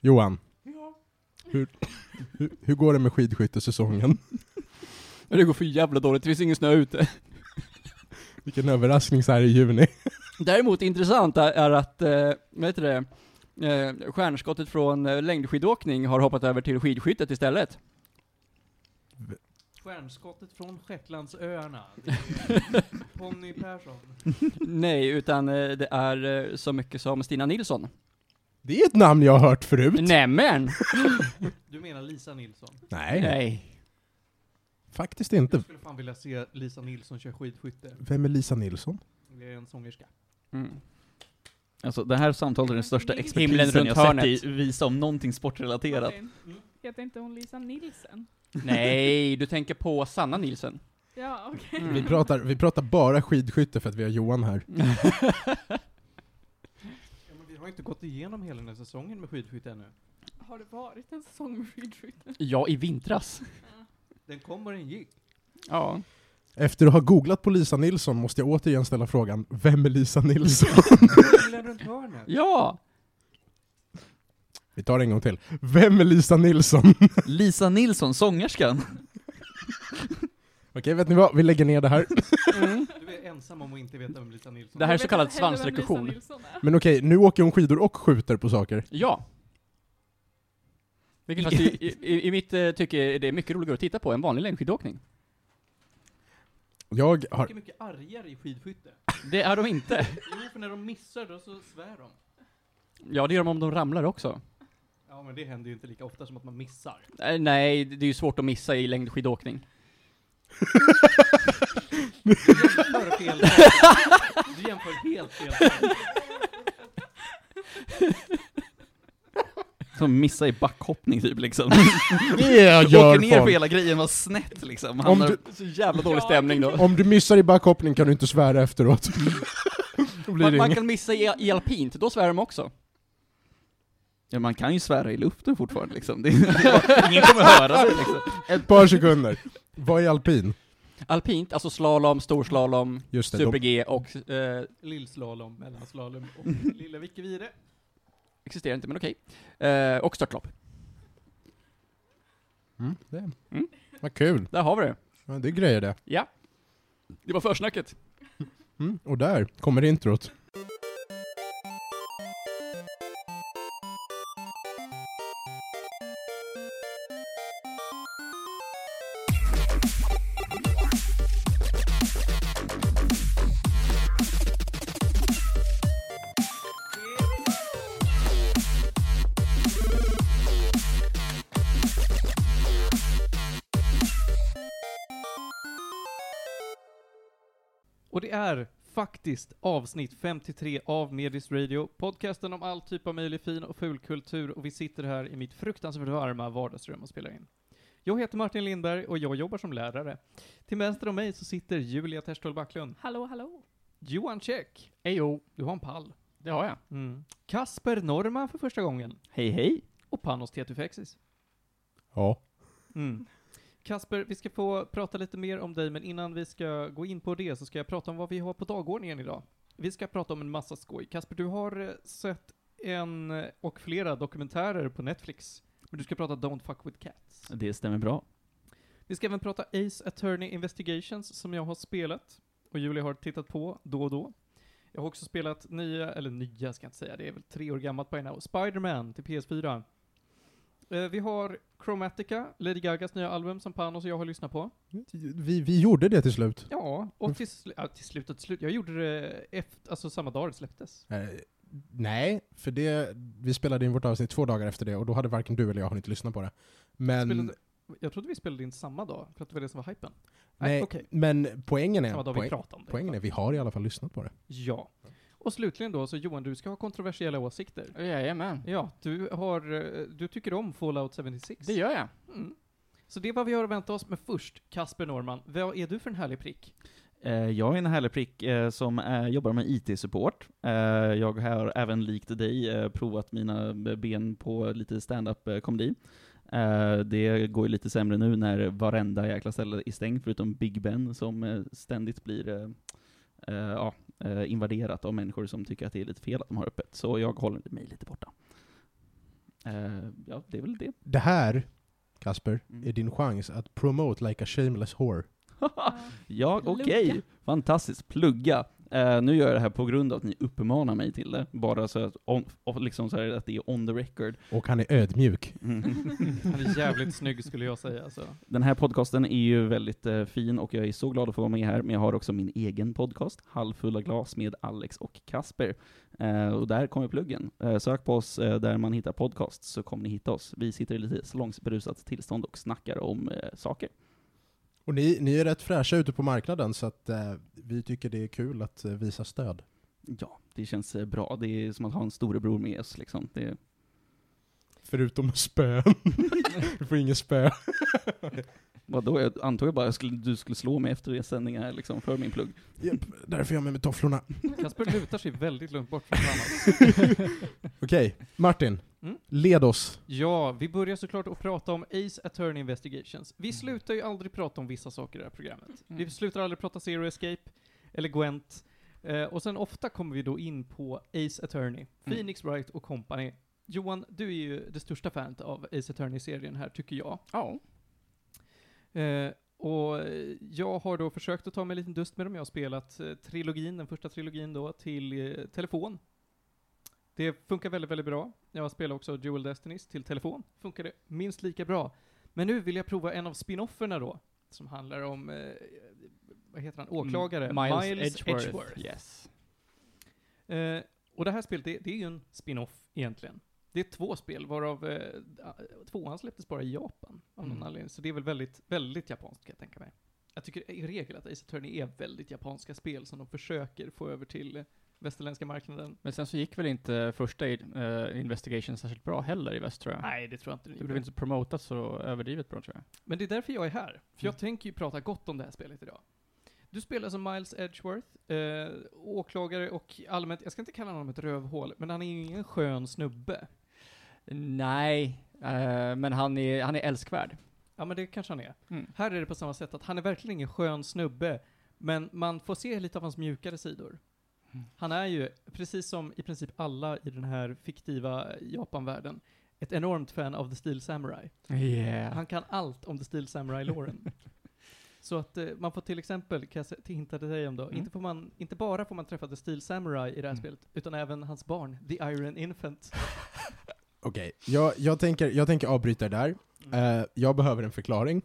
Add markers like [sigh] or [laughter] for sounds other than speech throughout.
Johan. Hur, hur, hur går det med skidskyttesäsongen? Det går för jävla dåligt, det finns ingen snö ute. Vilken överraskning så här i juni. Däremot intressant är, är att, eh, vad heter det, eh, stjärnskottet från eh, längdskidåkning har hoppat över till skidskyttet istället. Stjärnskottet från Shetlandsöarna. Det är [laughs] Ponny Persson. Nej, utan eh, det är eh, så mycket som Stina Nilsson. Det är ett namn jag har hört förut. Nämen! Du menar Lisa Nilsson? Nej, Nej. faktiskt Jag inte. skulle fan vilja se Lisa Nilsson köra skidskytte. Vem är Lisa Nilsson? Det är en sångerska. Mm. Alltså det här samtalet är den största Himlen expertisen runt jag hörnet. sett i visa om någonting sportrelaterat. Martin, heter inte hon Lisa Nilsen? Nej, du tänker på Sanna Nilsen. Ja, okej. Mm. Vi pratar, vi pratar bara skidskytte för att vi har Johan här. [laughs] Har inte gått igenom hela den här säsongen med skidskytte ännu. Har det varit en säsong med skidskytte? Ja, i vintras. Den kom och den gick. Ja. Efter att ha googlat på Lisa Nilsson måste jag återigen ställa frågan, vem är Lisa Nilsson? [laughs] Himlen runt hörnet. Ja! Vi tar det en gång till. Vem är Lisa Nilsson? Lisa Nilsson, sångerskan. [laughs] Okej, vet ni vad? Vi lägger ner det här. Du är ensam om att inte veta vem Lisa Nilsson Det här är så kallad svansrekursion. Är. Men okej, nu åker hon skidor och skjuter på saker. Ja. Vilket fast i, i, i mitt eh, tycke är det mycket roligare att titta på än vanlig längdskidåkning. Jag har... Mycket, mycket argare i skidskytte. Det är de inte. Jo, för när de missar då så svär de. Ja, det gör de om de ramlar också. Ja, men det händer ju inte lika ofta som att man missar. Eh, Nej, det är ju svårt att missa i längdskidåkning. Du jämför fel. Du jämför helt fel. Som missar i backhoppning typ liksom. Det jag gör Åker ner folk. hela grejen var snett liksom. Om Hamnar- du, Så jävla dålig Ja, stämning då. om du missar i backhoppning kan du inte svära efteråt. [laughs] Då blir Man, det man inget. kan missa i, i alpint, då svär de också. Ja, man kan ju svära i luften fortfarande liksom. Det, [laughs] ingen kommer höra det liksom. Ett par sekunder. Vad är alpin? Alpint, alltså slalom, storslalom, Just det, super-G och eh, Lillslalom, mellanslalom och [laughs] lilla Vickevire. existerar inte men okej. Eh, och störtlopp. Mm, det. Mm. Vad kul. Där har vi det. Ja, det är grejer det. Ja. Det var försnacket. Mm. Och där kommer introt. Faktiskt avsnitt 53 av Medis Radio, podcasten om all typ av möjlig fin och ful kultur och vi sitter här i mitt fruktansvärt varma vardagsrum och spelar in. Jag heter Martin Lindberg och jag jobbar som lärare. Till vänster om mig så sitter Julia Terstol Backlund. Hallå, hallå. Johan Käck. Ejo, Du har en pall. det har jag. Mm. Kasper Norman för första gången. Hej hej. Och Panos Tetufexis. Ja. Mm. Kasper, vi ska få prata lite mer om dig, men innan vi ska gå in på det så ska jag prata om vad vi har på dagordningen idag. Vi ska prata om en massa skoj. Kasper, du har eh, sett en eh, och flera dokumentärer på Netflix. Men du ska prata Don't Fuck With Cats. Det stämmer bra. Vi ska även prata Ace Attorney Investigations som jag har spelat och Julia har tittat på då och då. Jag har också spelat nya, eller nya ska jag inte säga, det är väl tre år gammalt by now, Spider-Man till PS4. Eh, vi har Chromatica, Lady Gagas nya album som Panos och jag har lyssnat på. Vi, vi gjorde det till slut. Ja, och till, sl- ja, till slut och till slut. Jag gjorde det efter, alltså samma dag det släpptes. Eh, nej, för det, vi spelade in vårt avsnitt två dagar efter det och då hade varken du eller jag hunnit lyssna på det. Men, Spelade, jag trodde vi spelade in samma dag, för att det var det som var hypen. nej, okej. men poängen Samma är, dag vi poäng, pratade om det. poängen är, vi har i alla fall lyssnat på det. Ja. Och slutligen då, så Johan, du ska ha kontroversiella åsikter. Jajamän. Ja, du har, eh, du tycker om Fallout 76. Det gör jag. Mm. Så det är vad vi har att vänta oss, men först, Kasper Norman, vad är du för en härlig prick? Eh, Jag är en härlig prick eh, som jobbar med IT-support. Jag har även likt dig provat mina ben på lite stand-up komedi. Det går ju lite sämre nu när varenda jäkla ställe är stängt, förutom Big Ben som ständigt blir ja, eh, invaderat av människor som tycker att det är lite fel att de har öppet. Så jag håller mig lite borta. Eh, ja, det är väl det. Det här, Kasper, Mm. är din chans att promote like a shameless whore. [laughs] Ja. okej. Plugga. Fantastiskt. Plugga. Eh, nu gör jag det här på grund av att ni uppmanar mig till det. Bara så att, on, och liksom så här, att det är on the record. Och han är ödmjuk. Mm. [laughs] Han är jävligt snygg skulle jag säga. alltså. Så. Den här podcasten är ju väldigt eh, fin och jag är så glad att få vara med här, men jag har också min egen podcast, Halvfulla glas med Alex och Kasper. Eh, och där kommer pluggen. Sök på oss där man hittar podcast så kommer ni hitta oss. Vi sitter i lite salongsberusat tillstånd och snackar om saker. Och ni, ni är rätt fräscha ute på marknaden, så att eh, vi tycker det är kul att eh, visa stöd. Ja, det känns eh, bra. Det är som att ha en storebror med oss liksom. Det, Förutom spön. [laughs] du får ingen spö. vadå, jag antog jag bara att skulle, du skulle slå mig efter sändningen här liksom, för min plugg. Japp, därför är jag med med tofflorna. Kasper lutar sig väldigt långt bort från. [laughs] Okej, Martin. Mm. Led oss. Ja, vi börjar såklart att prata om Ace Attorney Investigations. Vi slutar ju aldrig prata om vissa saker i det här programmet. Mm. Vi slutar aldrig prata Zero Escape, eller Gwent. Eh, och sen ofta kommer vi då in på Ace Attorney, Mm. Phoenix Wright och Company. Johan, du är ju det största fanet av Ace Attorney-serien här, tycker jag. Ja. Eh, och jag har då försökt att ta mig en liten dust med dem. Jag har spelat eh, trilogin, den första trilogin då, till eh, telefon. Det funkar väldigt, väldigt bra. Jag har spelat också Dual Destinies till telefon. Funkar det minst lika bra. Men nu vill jag prova en av spin-offerna då, som handlar om, eh, vad heter han, åklagare? Mm, Miles, Edgeworth. Yes. Eh, och det här spelet, det, det är ju en spin-off egentligen. Det är två spel, varav eh, tvåan släpptes bara i Japan av någon Mm. anledning. Så det är väl väldigt, väldigt japanskt kan jag tänka mig. Jag tycker i regel att Ace Attorney är väldigt japanska spel som de försöker få över till eh, västerländska marknaden. Men sen så gick väl inte första uh, Investigation särskilt bra heller i väst tror jag. Nej, det tror jag inte Det det blev inte promotat så överdrivet bra tror jag. Men det är därför jag är här. För jag Mm. tänker ju prata gott om det här spelet idag. Du spelar som Miles Edgeworth, eh, åklagare och allmänt, jag ska inte kalla honom ett rövhål, men han är ingen skön snubbe. Nej, eh, men han är, han är älskvärd. Ja men det kanske han är. Mm. Här är det på samma sätt att han är verkligen ingen skön snubbe, men man får se lite av hans mjukare sidor. Mm. Han är ju, precis som i princip alla i den här fiktiva Japanvärlden, ett enormt fan av The Steel Samurai. Yeah. Han kan allt om The Steel Samurai-låren. [laughs] Så att eh, man får till exempel, kan jag hinta till dig om då, Mm. inte, får man, inte bara får man träffa The Steel Samurai i det här Mm. spelet, utan även hans barn, The Iron Infant. [laughs] Okej, jag, jag, tänker, jag tänker avbryta där. Eh, jag behöver en förklaring.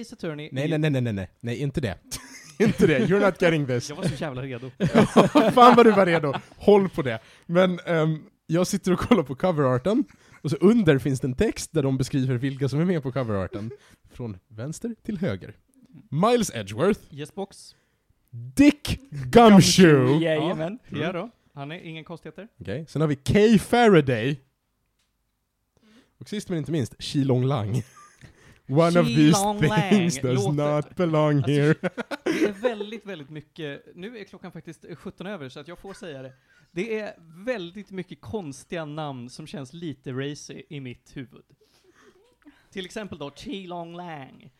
Ace Attorney nej, nej, nej, nej, nej, nej, inte det. [laughs] [laughs] inte det. You're not getting this. Jag var så jävla redo. [laughs] Fan vad du var redo. Håll på det. Men ehm, jag sitter och kollar på coverarten, och så under finns det en text där de beskriver vilka som är med på coverarten. Från vänster till höger. Miles Edgeworth, Yes box. Dick Gumshoe. Jajamän. Ja då. Han är ingen konstigheter. Okej, sen har vi Kay Faraday. Och sist men inte minst, Qilong Lang. One of these things Lang does låter- not belong Alltså, here. Det är [laughs] väldigt, väldigt mycket, nu är klockan faktiskt 17 över så att jag får säga det. Det är väldigt mycket konstiga namn som känns lite racy i mitt huvud. Till exempel då Qilong Lang,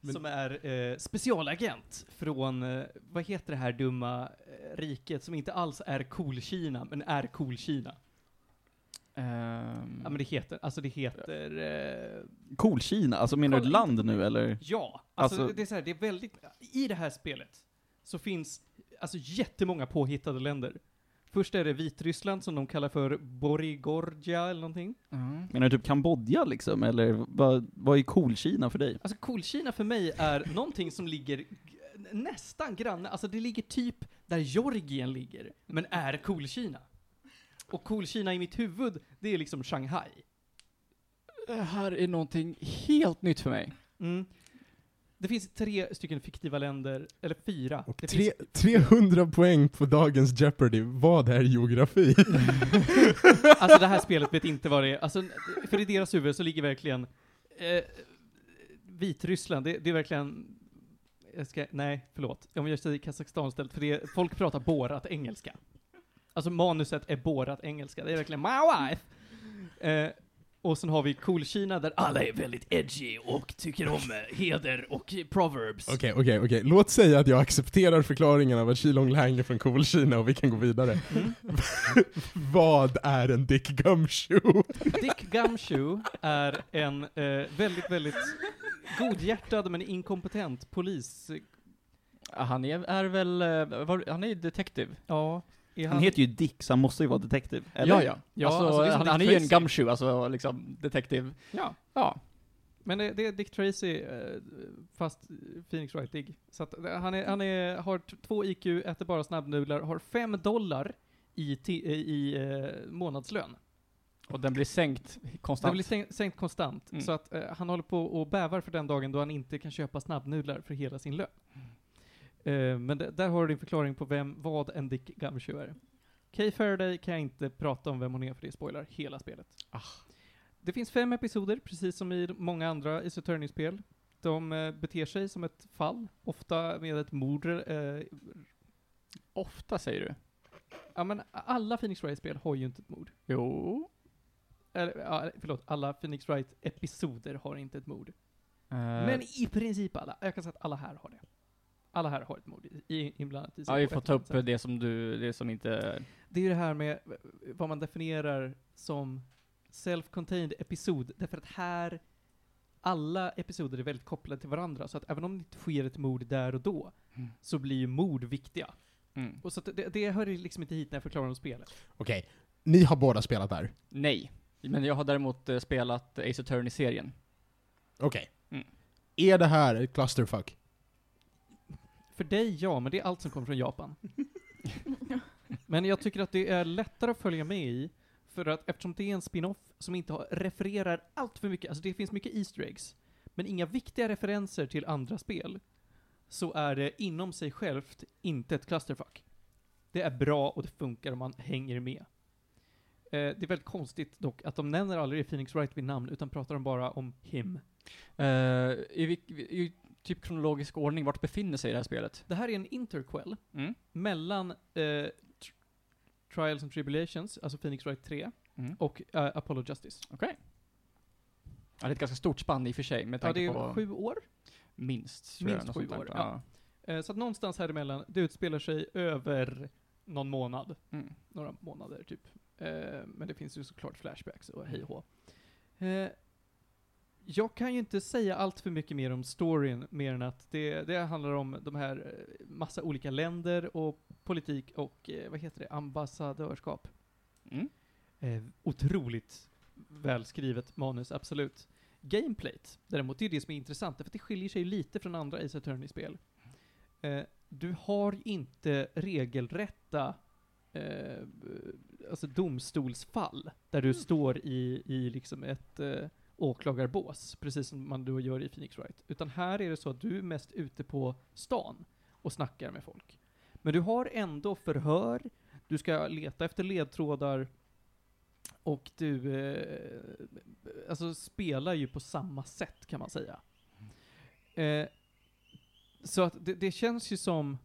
Men- som är eh, specialagent från, eh, vad heter det här dumma eh, riket som inte alls är Cool-Kina, men är Cool-Kina? Ehm, Ja men det heter, alltså det heter, eh, Cool Kina, alltså menar du ett land nu eller? Ja, alltså, Alltså- det är så här, det är väldigt, i det här spelet så finns alltså jättemånga påhittade länder. Först är det Vitryssland som de kallar för Borigorgia eller någonting. mm. Menar du typ Kambodja liksom, eller vad, vad är Cool Kina för dig? Alltså Cool-Kina för mig är någonting som ligger nästan granne, alltså det ligger typ där Georgien ligger, men är Cool-Kina. Och Cool-Kina i mitt huvud, det är liksom Shanghai. Det här är någonting helt nytt för mig. Mm. Det finns tre stycken fiktiva länder, eller fyra. Och det tre, finns, 300 poäng på dagens Jeopardy. Vad är geografi? [laughs] alltså det här spelet vet inte vad det är. Alltså, för i deras huvud så ligger verkligen eh, Vitryssland, det, det är verkligen jag ska, nej, förlåt. Om jag säger Kazakstan istället, för det, folk pratar bårat engelska. Alltså manuset är bårat engelska, det är verkligen my wife. Eh, Och sen har vi Cool-Kina där alla är väldigt edgy och tycker om eh, heder och proverbs. Okej, okej, okej. Låt säga att jag accepterar förklaringen av att Qilong Lang är från Cool-Kina och vi kan gå vidare. Mm. [laughs] Vad är en Dick Gumshoe? Dick Gumshoe är en eh, väldigt, väldigt godhjärtad men inkompetent polis. Han är, är väl, eh, var, han är ju detective. Ja, Han heter ju Dick, så han måste ju vara detektiv. Ja, ja. Ja, alltså, alltså, han, han är ju en gumshoe, alltså liksom detective. Ja, Ja. men det, det är Dick Tracy, eh, fast Phoenix Wright-ig. Så att eh, han, är, han är, har två IQ, äter bara snabbnudlar, har fem dollar i, ti- i, i eh, månadslön. Och den blir sänkt konstant. Den blir sänkt, sänkt konstant, Mm. så att eh, han håller på och bävar för den dagen då han inte kan köpa snabbnudlar för hela sin lön. Eh, men där har du din förklaring på vem, vad en Dick Gumshoe är. Kay Faraday kan jag inte prata om vem hon är för det spoilar hela spelet. Ah. Det finns fem episoder, precis som i många andra Ace Attorney-spel. De eh, beter sig som ett fall, ofta med ett mord. Eh, Ofta säger du? ja men alla Phoenix Wright-spel har ju inte ett mord. Jo. Eller, ja, förlåt, alla Phoenix Wright-episoder har inte ett mord. Eh, Men i princip alla. Jag kan säga att alla här har det. Alla här har ett mord inblandat i sig ja, vi får ta upp sätt. det som du, det som inte... Det är ju det här med vad man definierar som self-contained episod. Därför att här, alla episoder är väldigt kopplade till varandra. Så att även om det inte sker ett mord där och då, Mm. så blir ju mord viktiga. Mm. Och så att det, det hör ju liksom inte hit när jag förklarar om spelet. Okej, ni har båda spelat där. Nej. Men jag har däremot eh, spelat Ace Attorney-serien. Okej. Mm. Är det här ett clusterfuck? För dig, ja, men det är allt som kommer från Japan. [laughs] men jag tycker att det är lättare att följa med i, för att eftersom det är en spin-off som inte har, refererar allt för mycket, alltså det finns mycket Easter eggs, men inga viktiga referenser till andra spel, så är det inom sig självt inte ett clusterfuck. Det är bra och det funkar om man hänger med. Eh, det är väldigt konstigt dock att de nämner aldrig Phoenix Wright vid namn, utan pratar de bara om him. Eh, i, I typ kronologisk ordning, vart befinner sig det här spelet? Det här är en interquel, Mm. mellan eh, tr- Trials and Tribulations, alltså Phoenix Wright 3, Mm. och eh, Apollo Justice. Okej. Ja, det är ett ganska stort spann i och för sig, med Ja, tanke det är på sju år. minst, tror Minst sju år, ja. Eh, så att någonstans här emellan, det utspelar sig över någon månad. Mm. Några månader typ. Eh, men det finns ju såklart flashbacks och hej och hå. Eh, jag kan ju inte säga allt för mycket mer om storyn, mer än att det, det handlar om de här eh, massa olika länder och politik och, eh, vad heter det, ambassadörskap. Mm. Eh, otroligt välskrivet manus, absolut. Gameplayt, däremot, det är det som är intressant, för det skiljer sig lite från andra Ace Attorney-spel. Eh, du har inte regelrätta eh, alltså domstolsfall, där du står i, i liksom ett eh, åklagarbås, precis som man då gör i Phoenix Wright. Utan här är det så att du är mest ute på stan och snackar med folk. Men du har ändå förhör, du ska leta efter ledtrådar, och du eh, alltså spelar ju på samma sätt kan man säga. Eh, så att det, det känns ju som...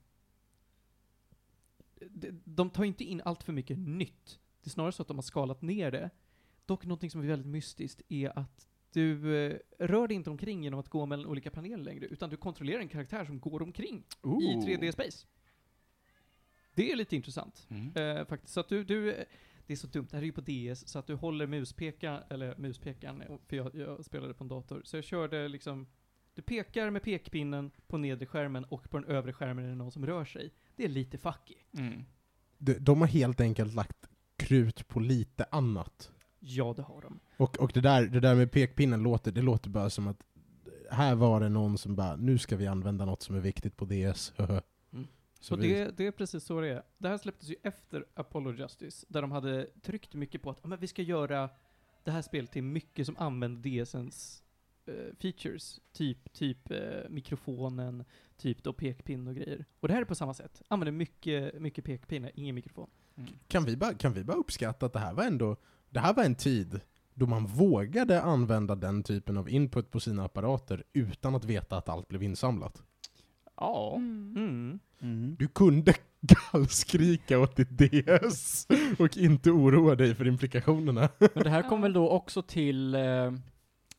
De, de tar inte in allt för mycket nytt. Det är snarare så att de har skalat ner det. Dock någonting som är väldigt mystiskt är att du eh, rör dig inte omkring genom att gå mellan olika paneler längre, utan du kontrollerar en karaktär som går omkring i 3D-space. Det är lite intressant. Mm. Eh, faktiskt. Så att du, du, det är så dumt, det här är ju på DS, så att du håller muspekaren, eller muspekaren, eh, för jag, jag spelade på en dator. Så jag körde liksom, du pekar med pekpinnen på nedre skärmen och på den övre skärmen är det någon som rör sig. Det är lite fucky. Mm. De, de har helt enkelt lagt krut på lite annat. Ja, det har de. Och, och det, där, det där med pekpinnen låter, det låter bara som att här var det någon som bara, nu ska vi använda något som är viktigt på DS. [laughs] Mm. Så och vi, det, det är precis så det är. Det här släpptes ju efter Apollo Justice, där de hade tryckt mycket på att "Ja, men vi ska göra det här spelet till mycket som använder DSens eh, features. Typ, typ eh, mikrofonen, typ då pekpinn och grejer. Och det här är på samma sätt. Använder mycket, mycket pekpinnar, ingen mikrofon. Mm. kan, vi bara, kan vi bara uppskatta att det här var ändå, det här var en tid då man vågade använda den typen av input på sina apparater utan att veta att allt blev insamlat. Ja. Mm. Mm. Mm. Du kunde [laughs] gallskrika åt ditt DS och inte oroa dig för implikationerna. Men det här kom väl då också till, eh,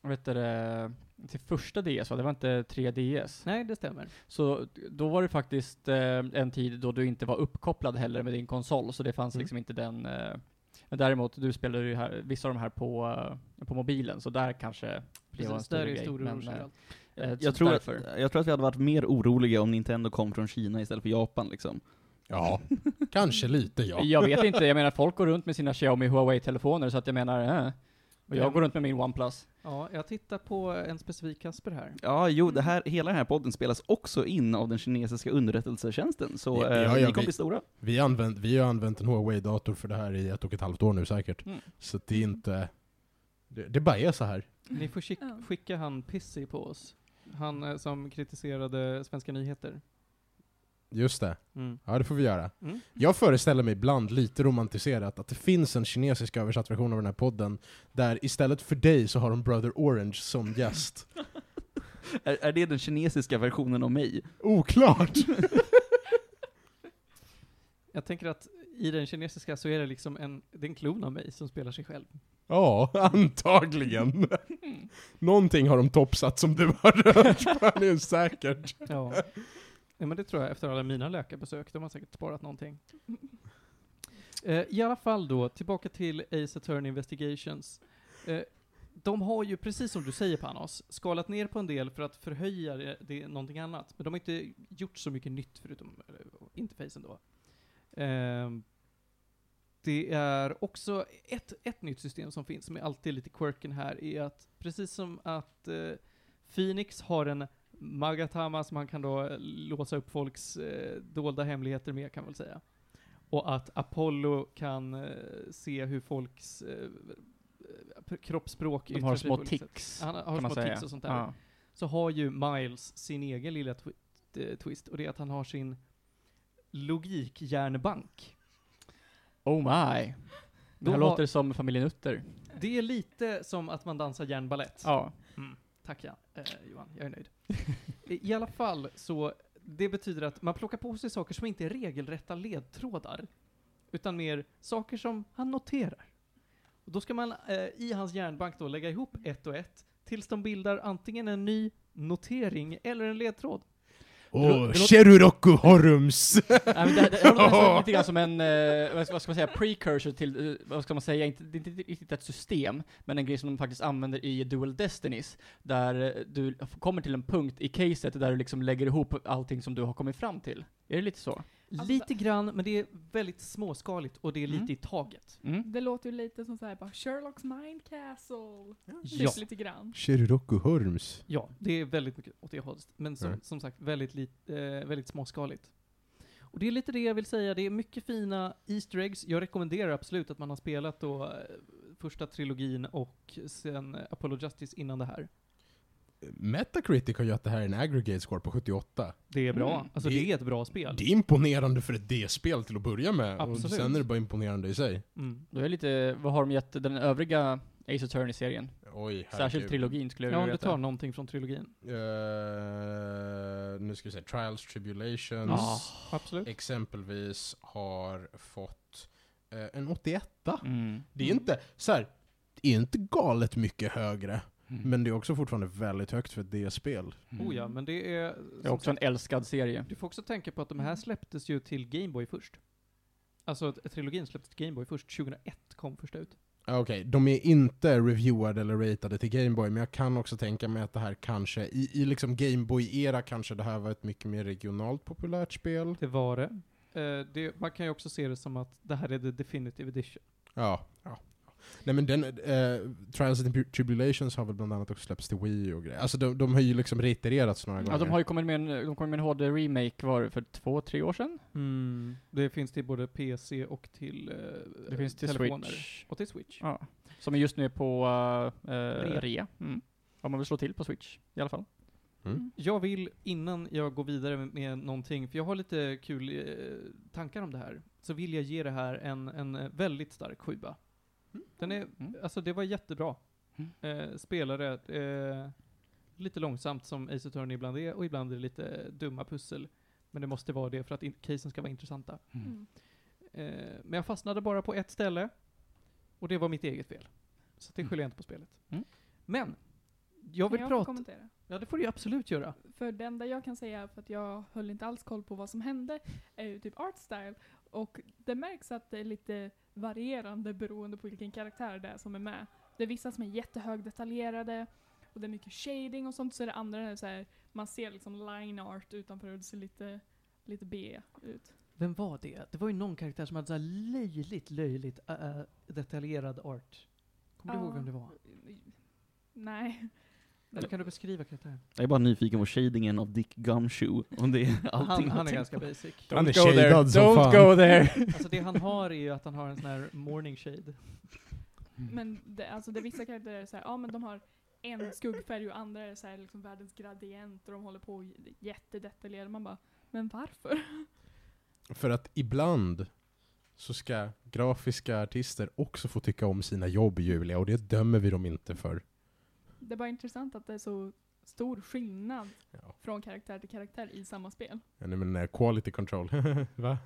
heter det, till första DS va? Det var inte 3DS? Nej, det stämmer. Så då var det faktiskt eh, en tid då du inte var uppkopplad heller med din konsol, så det fanns Mm. liksom inte den eh, däremot, du spelade ju här, vissa av de här på, eh, på mobilen, så där kanske det var en större grej. stor men, eh, eh, Jag tror, att, jag tror att vi hade varit mer oroliga om Nintendo kom från Kina istället för Japan liksom. Ja, kanske lite ja. Jag vet inte, jag menar folk går runt med sina Xiaomi Huawei-telefoner, så att jag menar, eh. Och jag går runt med min OnePlus. Ja, jag tittar på en specifik Kasper här. Ja, jo, det här, hela den här podden spelas också in av den kinesiska underrättelsetjänsten, så Ja, eh, ja, ni vi- kommer bli stora. Vi, har använt, vi har använt en Huawei-dator för det här i ett och ett halvt år nu säkert. Mm. Så det är inte... Det, det bara är så här. Ni får skick, Ja. skicka han Pissy på oss. Han eh, som kritiserade Svenska nyheter. Just det. Mm. Ja, det får vi göra. Mm. Jag föreställer mig ibland lite romantiserat att det finns en kinesisk översatt version av den här podden där istället för dig så har de Brother Orange som gäst. [laughs] Är, är det den kinesiska versionen av mig? Oklart! [laughs] Jag tänker att i den kinesiska så är det liksom en, det är en klon av mig som spelar sig själv. Ja, [laughs] antagligen. Någonting har de topsat som du har rört, fan är säkert. Ja ja, men det tror jag efter alla mina läkarbesök. De har säkert sparat någonting. [laughs] Eh, I alla fall då, tillbaka till Ace Attorney Investigations. Eh, de har ju, precis som du säger Panos, skalat ner på en del för att förhöja det, det någonting annat. Men de har inte gjort så mycket nytt förutom eh, interfacen då. Eh, det är också ett, ett nytt system som finns, som är alltid lite quirken här, är att precis som att eh, Phoenix har en Magatama som man kan då eh, låsa upp folks eh, dolda hemligheter med, kan man väl säga. Och att Apollo kan eh, se hur folks eh, eh, kroppsspråk De har små tics, Han har kan små säga. tics och sånt där. Ja. Så har ju Miles sin egen lilla twi- eh, twist, och det är att han har sin logikhjärnbank. Oh my. Det här har- låter som familjen Utter. Det är lite som att man dansar järnbalett. Ja. Tack ja, eh, Johan, jag är nöjd. [laughs] I alla fall så, det betyder att man plockar på sig saker som inte är regelrätta ledtrådar, utan mer saker som han noterar. Och då ska man eh, i hans hjärnbank då lägga ihop ett och ett, tills de bildar antingen en ny notering eller en ledtråd. Åh, Cheruroku Horums! [laughs] Nej, men det, det, det låter lite grann som en, eh, vad, ska, man säga, precursor till, eh, vad ska man säga, inte, det är inte riktigt ett system, men en grej som de faktiskt använder i Dual Destinies, där eh, du kommer till en punkt i caset där du liksom lägger ihop allting som du har kommit fram till. Är det lite så? Alltså, lite grann, men det är väldigt småskaligt och det är lite Mm. i taget. Mm. Det låter ju lite som såhär bara Sherlocks Mind Castle. Ja. Typ lite grann. Cheruroku Horums. Ja, det är väldigt mycket åt det hållet. Men som, Mm. som sagt, väldigt, lit, eh, väldigt småskaligt. Och det är lite det jag vill säga. Det är mycket fina Easter eggs. Jag rekommenderar absolut att man har spelat då eh, första trilogin och sen Apollo Justice innan det här. Metacritic har gett det här en aggregate score på 78. Det är bra. Mm. Alltså Det- det, är ett bra spel. Det är imponerande för ett D-spel till att börja med, Absolut. och sen är det bara imponerande i sig. Mm. Då är lite, vad har de gett den övriga Ace Attorney-serien? Oj, Särskilt trilogin skulle jag Ja, om vilja du veta. tar någonting från trilogin. Eh, nu ska vi se, Trials Tribulations Ja. Absolut. exempelvis har fått eh, en 81 Mm. Det är inte så här, det är inte galet mycket högre, Mm. men det är också fortfarande väldigt högt för ett D-spel. Mm. Oh ja, men det är... Det är också en älskad serie. Du får också tänka på att de här släpptes ju till Gameboy först. Alltså, att trilogin släpptes till Gameboy först. 2001 kom första ut. Ah, Okej, de är inte reviewade eller ratade till Gameboy, men jag kan också tänka mig att det här kanske, i, i liksom Gameboy-era kanske det här var ett mycket mer regionalt populärt spel. Det var det. Eh, det. Man kan ju också se det som att det här är the definitive edition. Ja. ja. Nej men den, eh, Trials and Tribulations har väl bland annat också släppts till Wii och grejer. Alltså de, de har ju liksom reiterats några Ja, gånger. de har ju kommit med en, de kom med en HD-remake, var för två, tre år sedan? Det finns till både PC och till eh, Det finns till telefoner. Switch. Och till Switch. Ja. Som är just nu på uh, Rea. rea. Mm. Om man vill slå till på Switch, i alla fall. Mm. Jag vill, innan jag går vidare med, med någonting, för jag har lite kul eh, tankar om det här, så vill jag ge det här en, en eh, väldigt stark sjua. Den är, Mm. alltså det var jättebra. Mm. Eh, spelare, eh, lite långsamt som Ace Attorney ibland är, och ibland är det lite dumma pussel. Men det måste vara det för att in- casen ska vara intressanta. Mm. Eh, men jag fastnade bara på ett ställe, och det var mitt eget fel. Så det Mm. skyller jag inte på spelet. Mm. Men, jag vill Kan jag prata... kommentera? Ja, det får du ju absolut göra. För det enda jag kan säga, för att jag höll inte alls koll på vad som hände, är ju typ art style. Och det märks att det är lite varierande beroende på vilken karaktär det är som är med. Det är vissa som är jättehögdetaljerade och det är mycket shading och sånt, så är det andra är så här, man ser liksom line art utanför och det ser lite, lite B ut. Vem var det? Det var ju någon karaktär som hade så löjligt, löjligt äh, detaljerad art. Kommer du ihåg vem det var? Nej. Eller kan du beskriva karaktären? Jag är bara nyfiken på shadingen av Dick Gumshoe, om det är allting Han, han är ganska på. basic. Han är Don't go there. Don't fan. go there. [laughs] [laughs] Alltså det han har är ju att han har en sån här morning shade. Men det, alltså det är vissa karaktärer är så här, ja men de har en skuggfärg och andra är så här liksom världens gradient och de håller på jättedetaljerade. Man bara, men varför? [laughs] För att ibland så ska grafiska artister också få tycka om sina jobb, Julia, och det dömer vi dem inte för. Det är bara intressant att det är så stor skillnad Ja. från karaktär till karaktär i samma spel. Jag menar, quality control. [laughs] Va?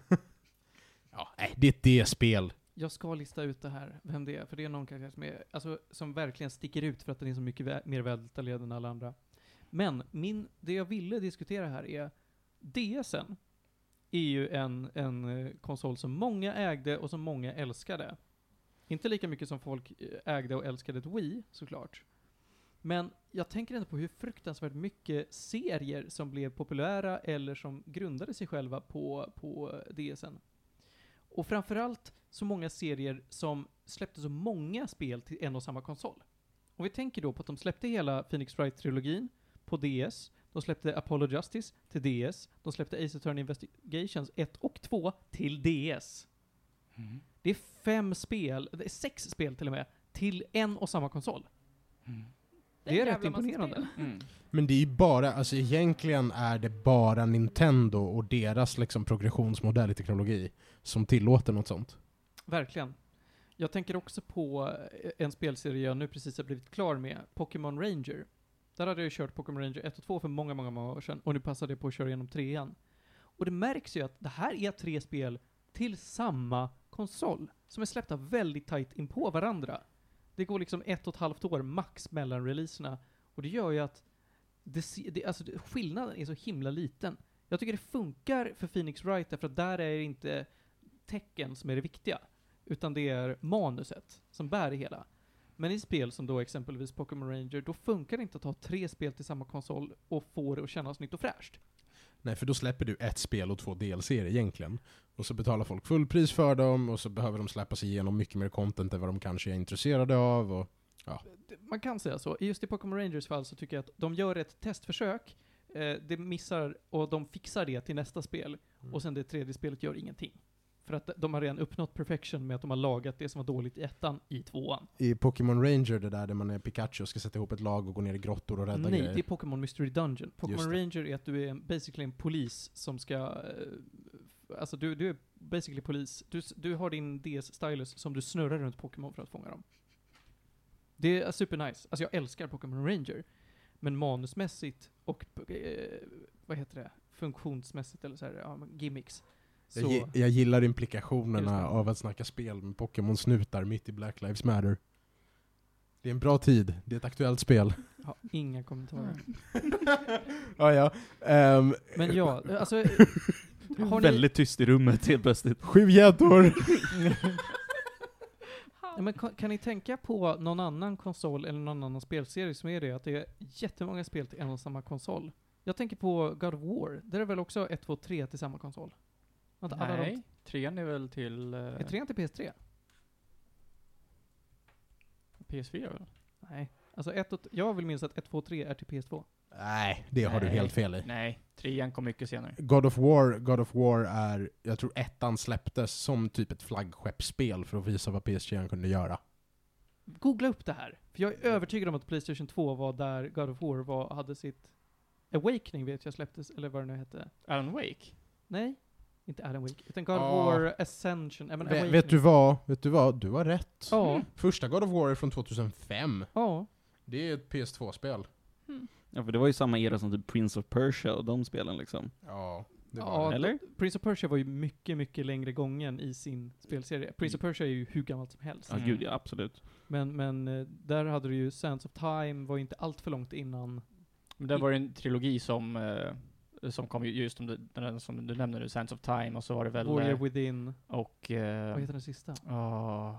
ja, nej, det är ett D-spel. Jag ska lista ut det här, vem det är, för det är någon karaktär som, är, alltså, som verkligen sticker ut för att den är så mycket vä- mer väldetaljerad än alla andra. Men min, det jag ville diskutera här är, DSen är ju en, en eh, konsol som många ägde och som många älskade. Inte lika mycket som folk eh, ägde och älskade ett Wii, såklart. Men jag tänker ändå på hur fruktansvärt mycket serier som blev populära eller som grundade sig själva på, på DSen. Och framförallt så många serier som släppte så många spel till en och samma konsol. Och vi tänker då på att de släppte hela Phoenix Wright-trilogin på DS, de släppte Apollo Justice till DS, de släppte Ace Attorney Investigations 1 och 2 till DS. Mm. Det är fem spel, det är sex spel till och med, till en och samma konsol. Det är rätt imponerande. Mm. Men det är ju bara, alltså egentligen är det bara Nintendo och deras liksom progressionsmodell i teknologi som tillåter något sånt. Verkligen. Jag tänker också på eh, en spelserie jag nu precis har blivit klar med, Pokémon Ranger. Där hade jag kört Pokémon Ranger 1 och 2 för många, många, många år sedan, och nu passade jag på att köra igenom trean. Och det märks ju att det här är tre spel till samma konsol, som är släppta väldigt tight in på varandra. Det går liksom ett och ett halvt år max mellan releaserna, och det gör ju att det, det, alltså, skillnaden är så himla liten. Jag tycker det funkar för Phoenix Wright, därför att där är det inte tecken som är det viktiga, utan det är manuset som bär det hela. Men i spel som då exempelvis Pokémon Ranger, då funkar det inte att ha tre spel till samma konsol och få det att kännas nytt och fräscht. Nej, för då släpper du ett spel och två delser egentligen. Och så betalar folk fullpris för dem, och så behöver de släppa sig igenom mycket mer content än vad de kanske är intresserade av. Och, Det- Man kan säga så. Just i Pokémon Rangers fall så tycker jag att de gör ett testförsök, eh, det missar och de fixar det till nästa spel, och sen det tredje spelet gör ingenting. För att de har redan uppnått perfection med att de har lagat det som var dåligt i ettan i tvåan. I Pokémon Ranger, det där där man är Pikachu och ska sätta ihop ett lag och gå ner i grottor och rädda Nej, grejer. det är Pokémon Mystery Dungeon. Pokémon. Ranger är att du är basically en polis som ska... eh, Alltså du, du är basically polis. Du, du har din DS-stylus som du snurrar runt Pokémon för att fånga dem. Det är supernice. Alltså jag älskar Pokémon Ranger. Men manusmässigt och, eh, vad heter det, funktionsmässigt eller så här, ja, gimmicks. Jag, jag gillar implikationerna det. av att snacka spel med Pokémon-snutar mitt i Black Lives Matter. Det är en bra tid, det är ett aktuellt spel. ja, inga kommentarer. [laughs] ja, ja. Ehm, Men ja, alltså... [laughs] har ni, Väldigt tyst i rummet helt plötsligt. Sju gäddor! [laughs] Ja, men kan, kan ni tänka på någon annan konsol eller någon annan spelserie som är det, att det är jättemånga spel till en och samma konsol? Jag tänker på God of War, där är väl också 1, 2, 3 till samma konsol? Inte alla de- Nej, trean är väl till... Uh, Är trean till PS3? PS4 väl? Nej. Alltså ett och, t- jag vill minnas att 1, 2, 3 är till PS2. Nej, det har du Nej. helt fel i. Nej, trean kom mycket senare. God of War, God of War är, jag tror ettan släpptes som typ ett flaggskeppsspel för att visa vad PS3 kunde göra. Googla upp det här. För jag är övertygad om att Playstation 2 var där God of War var, hade sitt Awakening vet jag släpptes, eller vad det nu hette. Alan Wake? Nej, inte Alan Wake, utan God Ja. of War Ascension. Men Vet, vet du vad? Vet du vad? Du har rätt. Ja, Första God of War är från 2005. ja. Det är ett PS2-spel. Hmm. Ja, för det var ju samma era som typ Prince of Persia och de spelen liksom. Ja. Det var Ja, det. Eller? Prince of Persia var ju mycket, mycket längre gången i sin spelserie. Prince of Persia är ju hur gammalt som helst. Ja, gud ja, absolut. Men, men eh, där hade du ju Sands of Time, var ju inte allt för långt innan. Men där var det en trilogi som, eh, som kom ju just om den som du nämnde nu, Sands of Time, och så var det väl... Warrior eh, Within, och... Eh, vad heter den sista? åh,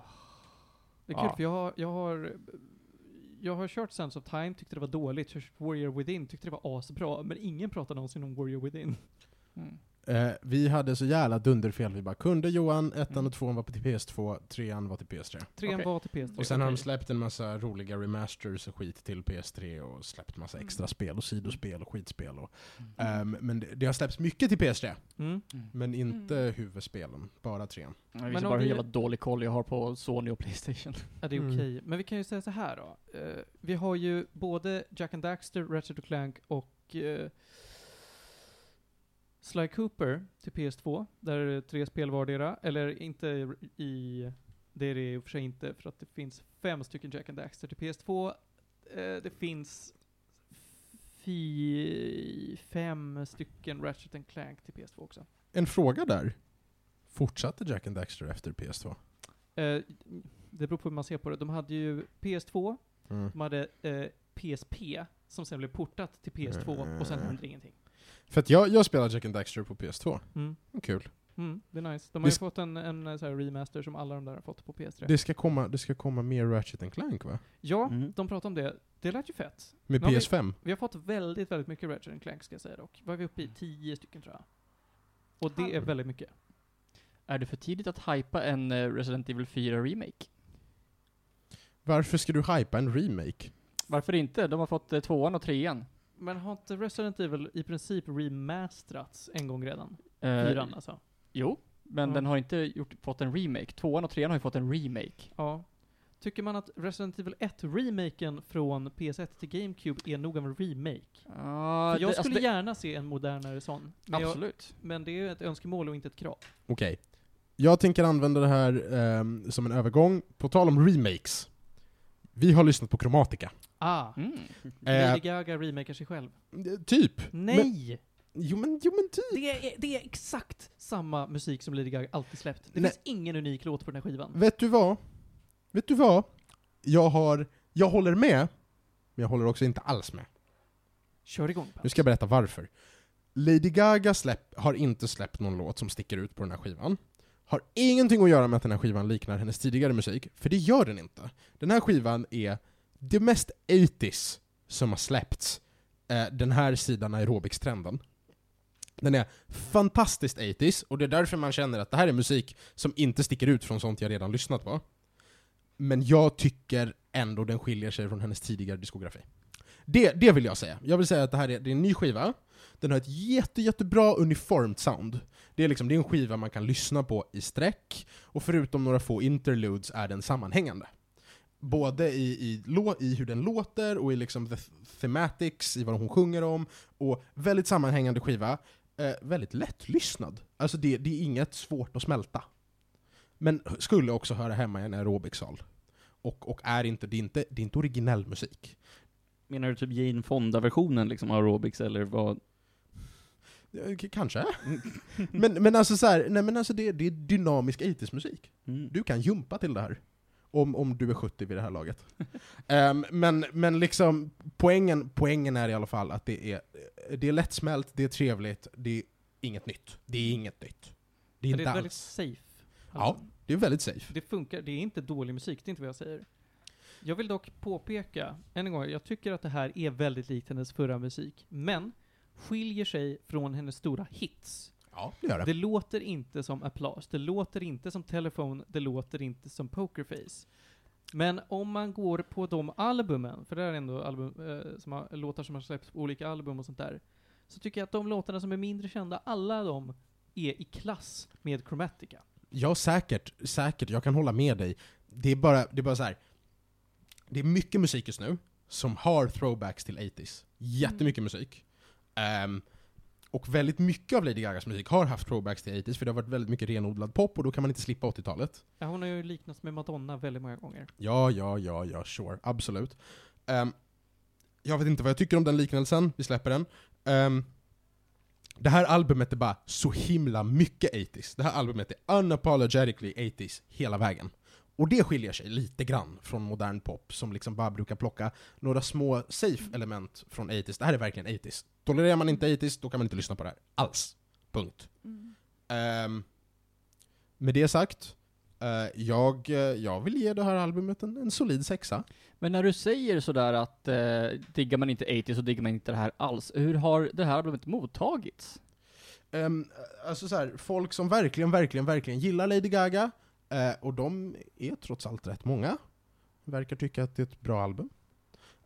Det är kul Ja. för jag har, jag har jag har kört Sands of Time, tyckte det var dåligt. Kört Warrior Within, tyckte det var asbra. Men ingen pratar någonsin om Warrior Within. mm. Eh, vi hade så jävla dunderfel vi bara kunde Johan, ettan Mm. och tvåan var på till PS2, trean var till PS3. Trean Okej. var till PS3. Och sen har de släppt en massa roliga remasters och skit till PS3 och släppt massa Mm. extra spel och sidospel och skitspel. Och, ehm, men det, det har släppts mycket till PS3, Mm. Mm. men inte Mm. huvudspelen, bara trean. Det Men visar bara hur vi- jävla dålig koll jag har på Sony och Playstation. Ja, det är Mm. okej. Men vi kan ju säga så här då. Eh, vi har ju både Jack and Daxter, Ratchet Clank och uh, Sly Cooper till PS2. Där är det tre spel vardera. Eller inte i... Det är det i och för sig inte, för att det finns fem stycken Jack and Daxter till PS2. Eh, det finns fi, fem stycken Ratchet and Clank till PS2 också. En fråga där. Fortsatte Jack and Daxter efter PS2? Eh, det beror på hur man ser på det. De hade ju PS2, Mm. De hade eh, PSP, som sen blev portat till PS2, och sen hände ingenting. För att jag, jag spelade Jack and Daxter på PS2. Mm. Kul. Mm, det är nice. De Det har ju sk- fått en, en eh, så här remaster som alla de där har fått på PS3. Det ska komma, det ska komma mer Ratchet and Clank va? ja, Mm. de pratar om det. Det lät ju fett. Med Nu har vi- PS5? Vi har fått väldigt, väldigt mycket Ratchet and Clank ska jag säga dock. Vad är vi uppe i? Tio stycken tror jag. Och det är väldigt mycket. Är det för tidigt att hypa en eh, Resident Evil 4 Remake? Varför ska du hypa en remake? Varför inte? De har fått eh, tvåan och trean. Men har inte Resident Evil i princip remasterats en gång redan? Eh, Fyran alltså. Jo, men Ja. den har inte gjort, fått en remake. Tvåan och trean har ju fått en remake. Ja. Tycker man att Resident Evil 1-remaken från PS1 till GameCube är nog av en remake? För jag det- skulle alltså gärna se en modernare sån. Men, jag, Absolut. men det är ju ett önskemål och inte ett krav. Okej. Jag tänker använda det här ehm, som en övergång. På tal om remakes. Vi har lyssnat på Chromatica. Ah! Mm. Lady Gaga remakar sig själv. Eh, typ. Nej! Jo men, jo men typ. det, är, det är exakt samma musik som Lady Gaga alltid släppt. Det Nej. finns ingen unik låt på den här skivan. Vet du vad? Vet du vad? Jag har, jag håller med, men jag håller också inte alls med. Kör igång Nu ska jag berätta varför. Lady Gaga släpp, har inte släppt någon låt som sticker ut på den här skivan. Har ingenting att göra med att den här skivan liknar hennes tidigare musik, för det gör den inte. Den här skivan är det mest 80s som har släppts eh, den här sidan aerobikstrenden. Den är fantastiskt 80s, och det är därför man känner att det här är musik som inte sticker ut från sånt jag redan lyssnat på. Men jag tycker ändå den skiljer sig från hennes tidigare diskografi. Det, det vill jag säga. Jag vill säga att det här är, det är en ny skiva, den har ett jätte, jättebra uniformt sound. Det är, liksom, det är en skiva man kan lyssna på i sträck, och förutom några få interludes är den sammanhängande. Både i, i, i hur den låter, och i liksom the thematics, i vad hon sjunger om, och väldigt sammanhängande skiva. Eh, väldigt lättlyssnad. Alltså det, det är inget svårt att smälta. Men skulle också höra hemma i en aerobicsal. Och, och är inte, det är inte, det är inte originell musik. Menar du typ Jane Fonda-versionen liksom, aerobics, eller vad? Eh, Kanske. [laughs] men, men alltså så här, nej men alltså det, det är dynamisk 80s musik. Mm. Du kan jumpa till det här. Om, om du är 70 vid det här laget. [laughs] Ehm, men, men liksom, poängen, poängen är i alla fall att det är, det är lättsmält, det är trevligt, det är inget nytt. Det är inget nytt. Det är inte det är väldigt alls. safe. Ja. Alltså, Det är väldigt safe. Det funkar, det är inte dålig musik, det är inte vad jag säger. Jag vill dock påpeka, än en gång, jag tycker att det här är väldigt likt hennes förra musik, men skiljer sig från hennes stora hits. Ja, det gör det. Det låter inte som Applause, det låter inte som Telephone, det låter inte som Pokerface. Men om man går på de albumen, för det är ändå album, eh, som har, låtar som har släppts på olika album och sånt där, så tycker jag att de låtarna som är mindre kända, alla de är i klass med Chromatica. Ja, säkert. Säkert. Jag kan hålla med dig. Det är bara, det är bara så här. Det är mycket musik just nu som har throwbacks till 80s. Jättemycket musik. Ehm, och väldigt mycket av Lady Gagas musik har haft throwbacks till 80s, för det har varit väldigt mycket renodlad pop, och då kan man inte slippa 80-talet. Ja, hon har ju liknats med Madonna väldigt många gånger. Ja, ja, ja, ja, sure. Absolut. Ehm, jag vet inte vad jag tycker om den liknelsen, vi släpper den. Ehm, Det här albumet är bara så himla mycket 80s. Det här albumet är unapologetically 80s hela vägen. Och det skiljer sig lite grann från modern pop, som liksom bara brukar plocka några små safe element från 80s. Det här är verkligen 80s. Tolererar man inte 80s, då kan man inte lyssna på det här. Alls. Punkt. Mm. Ehm, med det sagt, eh, jag, jag vill ge det här albumet en, en solid sexa. Men när du säger sådär att eh, diggar man inte 80 så diggar man inte det här alls. Hur har det här albumet mottagits? Um, alltså så här, folk som verkligen, verkligen, verkligen gillar Lady Gaga, eh, och de är trots allt rätt många, verkar tycka att det är ett bra album.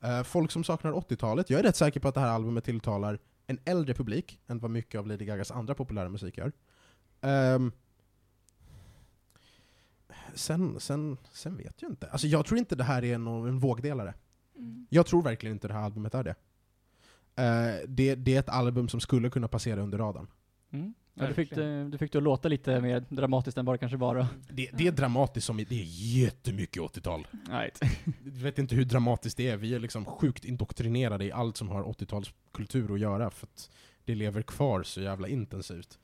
Eh, folk som saknar 80-talet, jag är rätt säker på att det här albumet tilltalar en äldre publik än vad mycket av Lady Gagas andra populära musik gör. Ehm, sen, sen, sen vet jag inte. Alltså jag tror inte det här är någon, en vågdelare. Mm. Jag tror verkligen inte det här albumet är det. Eh, det. Det är ett album som skulle kunna passera under radarn. Mm. Ja, du, fick du fick det att låta lite mer dramatiskt än vad det kanske var då. Det, det är dramatiskt som det är jättemycket 80-tal. Right. [laughs] Jag vet inte hur dramatiskt det är, vi är liksom sjukt indoktrinerade i allt som har 80-talskultur att göra, för att det lever kvar så jävla intensivt.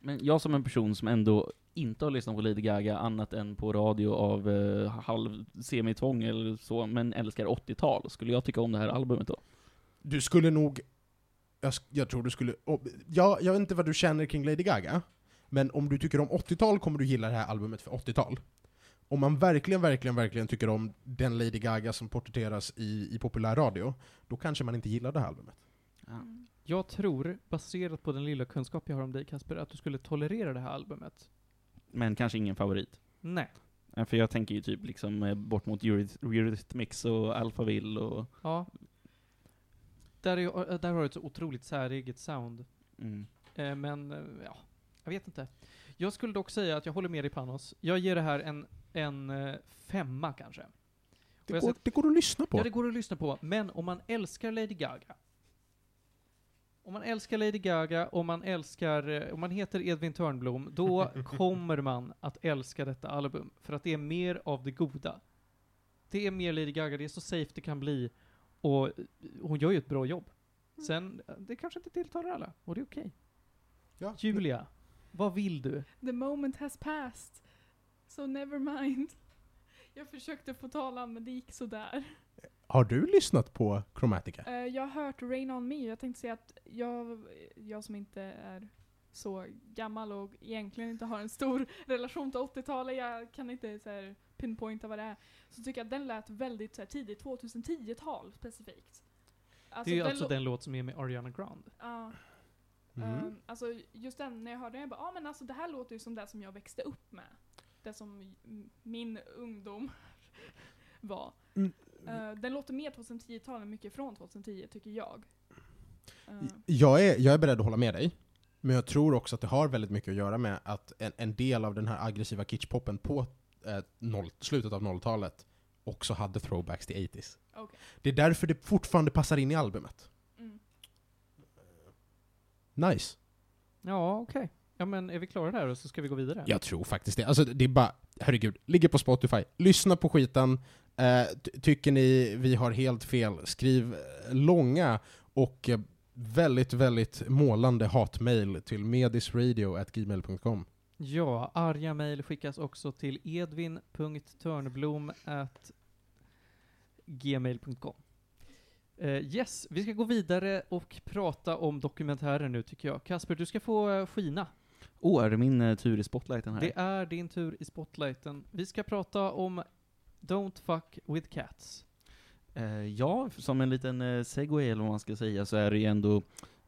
Men jag som en person som ändå inte har lyssnat på Lady Gaga annat än på radio av eh, halv semitvång eller så, men älskar 80-tal, skulle jag tycka om det här albumet då? Du skulle nog... Jag, jag tror du skulle... ja, jag vet inte vad du känner kring Lady Gaga, men om du tycker om 80-tal kommer du gilla det här albumet för 80-tal. Om man verkligen, verkligen, verkligen tycker om den Lady Gaga som porträtteras i, i populär radio, då kanske man inte gillar det här albumet. Mm. Jag tror, baserat på den lilla kunskap jag har om dig Kasper, att du skulle tolerera det här albumet. Men kanske ingen favorit. Nej. För jag tänker ju typ liksom eh, bort mot Euryth- Eurythmics och Alphaville och... Ja. Där, är, ju- där har du ett så otroligt säreget sound. Mm. Eh, men, eh, ja, jag vet inte. Jag skulle dock säga att jag håller med dig Panos. Jag ger det här en, en eh, femma kanske. Det går, sett- det går att lyssna på. Ja, det går att lyssna på. Men om man älskar Lady Gaga, om man älskar Lady Gaga, om man älskar, eh, om man heter Edvin Törnblom, då [laughs] kommer man att älska detta album. För att det är mer av det goda. Det är mer Lady Gaga, det är så safe det kan bli. Och eh, hon gör ju ett bra jobb. Sen, eh, det kanske inte tilltalar alla, och det är okej. Ja. Julia, vad vill du? The moment has passed. So never mind. Jag försökte få talan men det gick sådär. Har du lyssnat på Chromatica? Uh, jag har hört Rain On Me jag tänkte säga att jag, jag som inte är så gammal och egentligen inte har en stor relation till 80-talet, jag kan inte så här, pinpointa vad det är, så tycker jag att den lät väldigt så här, tidigt 2010-tal specifikt. det är ju den alltså den låt som är med Ariana Grande. Ja. Mm. Ehm, alltså just den, när jag hörde den, jag bara, ah, men alltså det här låter ju som det som jag växte upp med. Det som min ungdom [laughs] var. Mm. Eh, den låter mer 2010-tal än mycket från 2010, tycker jag. Eh, Jag är, jag är beredd att hålla med dig, men jag tror också att det har väldigt mycket att göra med att en, en del av den här aggressiva kitschpoppen på eh, noll, slutet av 00-talet också hade throwbacks till 80s. Okej. Det är därför det fortfarande passar in i albumet. mm. Nice. Ja, okej. Ja men är vi klara där och så ska vi gå vidare? Jag tror faktiskt det. Alltså det är bara, herregud, ligger på Spotify. Lyssna på skiten. Eh, ty- tycker ni vi har helt fel, skriv eh, långa och eh, väldigt, väldigt målande hatmail till medisradio.gmail.com. Ja, arga mejl skickas också till edvin.törnblom gmail.com. Eh, yes, vi ska gå vidare och prata om dokumentärer nu tycker jag. Kasper, du ska få eh, skina. Åh, är det min eh, tur i spotlighten här? Det är din tur i spotlighten. Vi ska prata om Don't fuck with cats. Ja, som en liten segway eller vad man ska säga, så är det ju ändå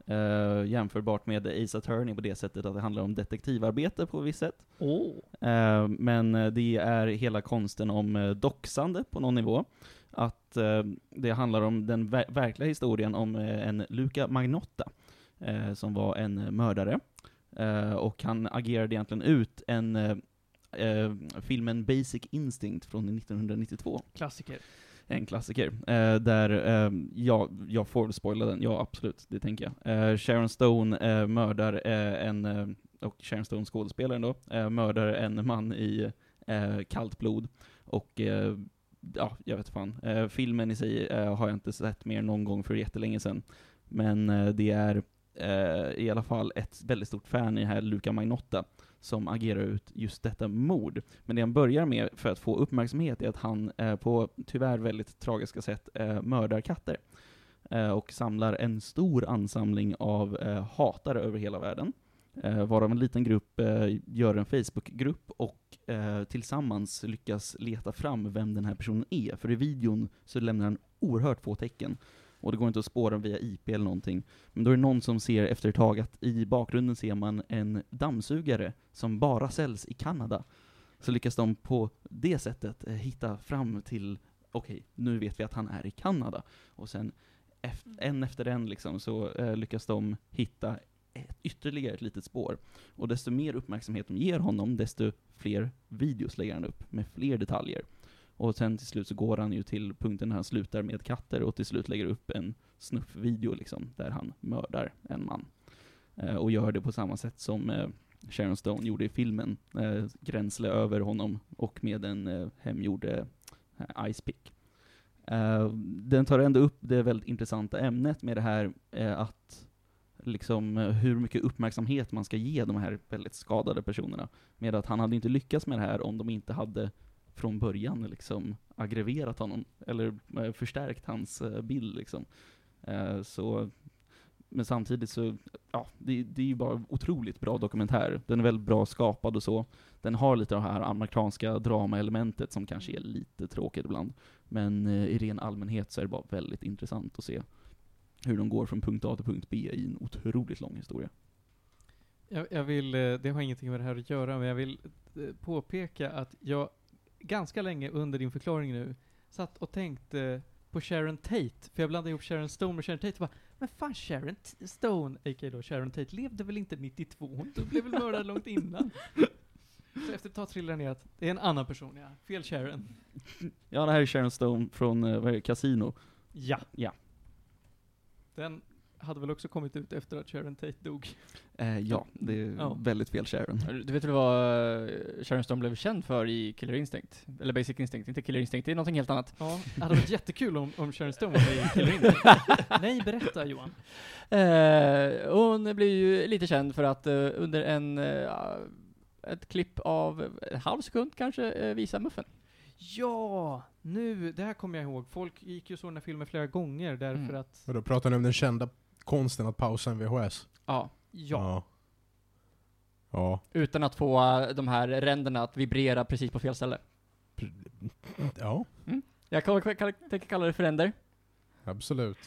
eh, jämförbart med Ace Attorney på det sättet att det handlar om detektivarbete på visst sätt. Åh. Eh, men eh, det är hela konsten om doxande på någon nivå. Att eh, det handlar om den ver- verkliga historien om en Luca Magnotta, som var en mördare. Och han agerade egentligen ut en filmen Basic Instinct från 1992 Klassiker en klassiker. Eh, där, eh, ja, jag får väl spoila den, ja absolut, det tänker jag. Eh, Sharon Stone eh, mördar eh, en, eh, och Sharon Stone skådespelaren då, eh, mördar en man i eh, kallt blod. Och eh, ja, jag vet fan. Eh, filmen i sig eh, har jag inte sett mer någon gång för jättelänge sedan. Men eh, det är eh, i alla fall ett väldigt stort fan i här Luca Magnotta, som agerar ut just detta mord. Men det han börjar med för att få uppmärksamhet är att han eh, på tyvärr väldigt tragiska sätt eh, mördar katter. Eh, och samlar en stor ansamling av eh, hatare över hela världen. Eh, varav en liten grupp eh, gör en Facebookgrupp och eh, tillsammans lyckas leta fram vem den här personen är. För i videon så lämnar han oerhört få tecken. Och det går inte att spåra via IP eller någonting. Men då är det någon som ser efter ett tag att i bakgrunden ser man en dammsugare som bara säljs i Kanada. Så lyckas de på det sättet eh, hitta fram till, okej, nu vet vi att han är i Kanada. Och sen eft- en efter en liksom, så eh, lyckas de hitta ett, ytterligare ett litet spår. Och desto mer uppmärksamhet de ger honom, desto fler videos lägger han upp med fler detaljer. Och sen till slut så går han ju till punkten när han slutar med katter och till slut lägger upp en snuffvideo liksom, där han mördar en man. Eh, och gör det på samma sätt som eh, Sharon Stone gjorde i filmen, eh, gränsle över honom och med en eh, hemgjord eh, icepick. Eh, den tar ändå upp det väldigt intressanta ämnet med det här eh, att liksom eh, hur mycket uppmärksamhet man ska ge de här väldigt skadade personerna. Med att han hade inte lyckats med det här om de inte hade från början liksom aggraverat honom, eller eh, förstärkt hans eh, bild liksom. Eh, så, men samtidigt så, ja, det, det är ju bara otroligt bra dokumentär. Den är väldigt bra skapad och så. Den har lite det här amerikanska dramaelementet som kanske är lite tråkigt ibland. Men eh, i ren allmänhet så är det bara väldigt intressant att se hur de går från punkt A till punkt B i en otroligt lång historia. Jag, jag vill, eh, det har ingenting med det här att göra, men jag vill eh, påpeka att jag ganska länge under din förklaring nu satt och tänkte på Sharon Tate, för jag blandade ihop Sharon Stone med Sharon Tate och bara men fan Sharon T- Stone, a.k.a. då Sharon Tate, levde väl inte 92? Hon [laughs] blev väl mördad långt innan? Så efter ett tag trillade ner att det är en annan person, ja. Fel Sharon. Ja, det här är Sharon Stone från, eh, vad är det, Casino. Ja. Ja. Den hade väl också kommit ut efter att Sharon Tate dog. Eh, ja, det är Ja. väldigt fel Sharon. Du vet väl vad eh, Sharon Stone blev känd för i Killer Instinct? Eller Basic Instinct, inte Killer Instinct, det är någonting helt annat. Ja, det hade varit jättekul om, om Sharon Stone var med i [laughs] Killer Instinct. Nej, berätta Johan. Eh, hon blev ju lite känd för att eh, under en, eh, ett klipp av en halv sekund kanske eh, visa muffen. Ja, nu, det här kommer jag ihåg. Folk gick ju såg den här filmen flera gånger därför Mm. att, Och då pratar ni om den kända konsten att pausa en VHS. Ja. ja. Ja. Utan att få eh, de här ränderna att vibrera precis på fel ställe. Ja, Jag kan, kan, kan, tänker kalla det för ränder. absolut.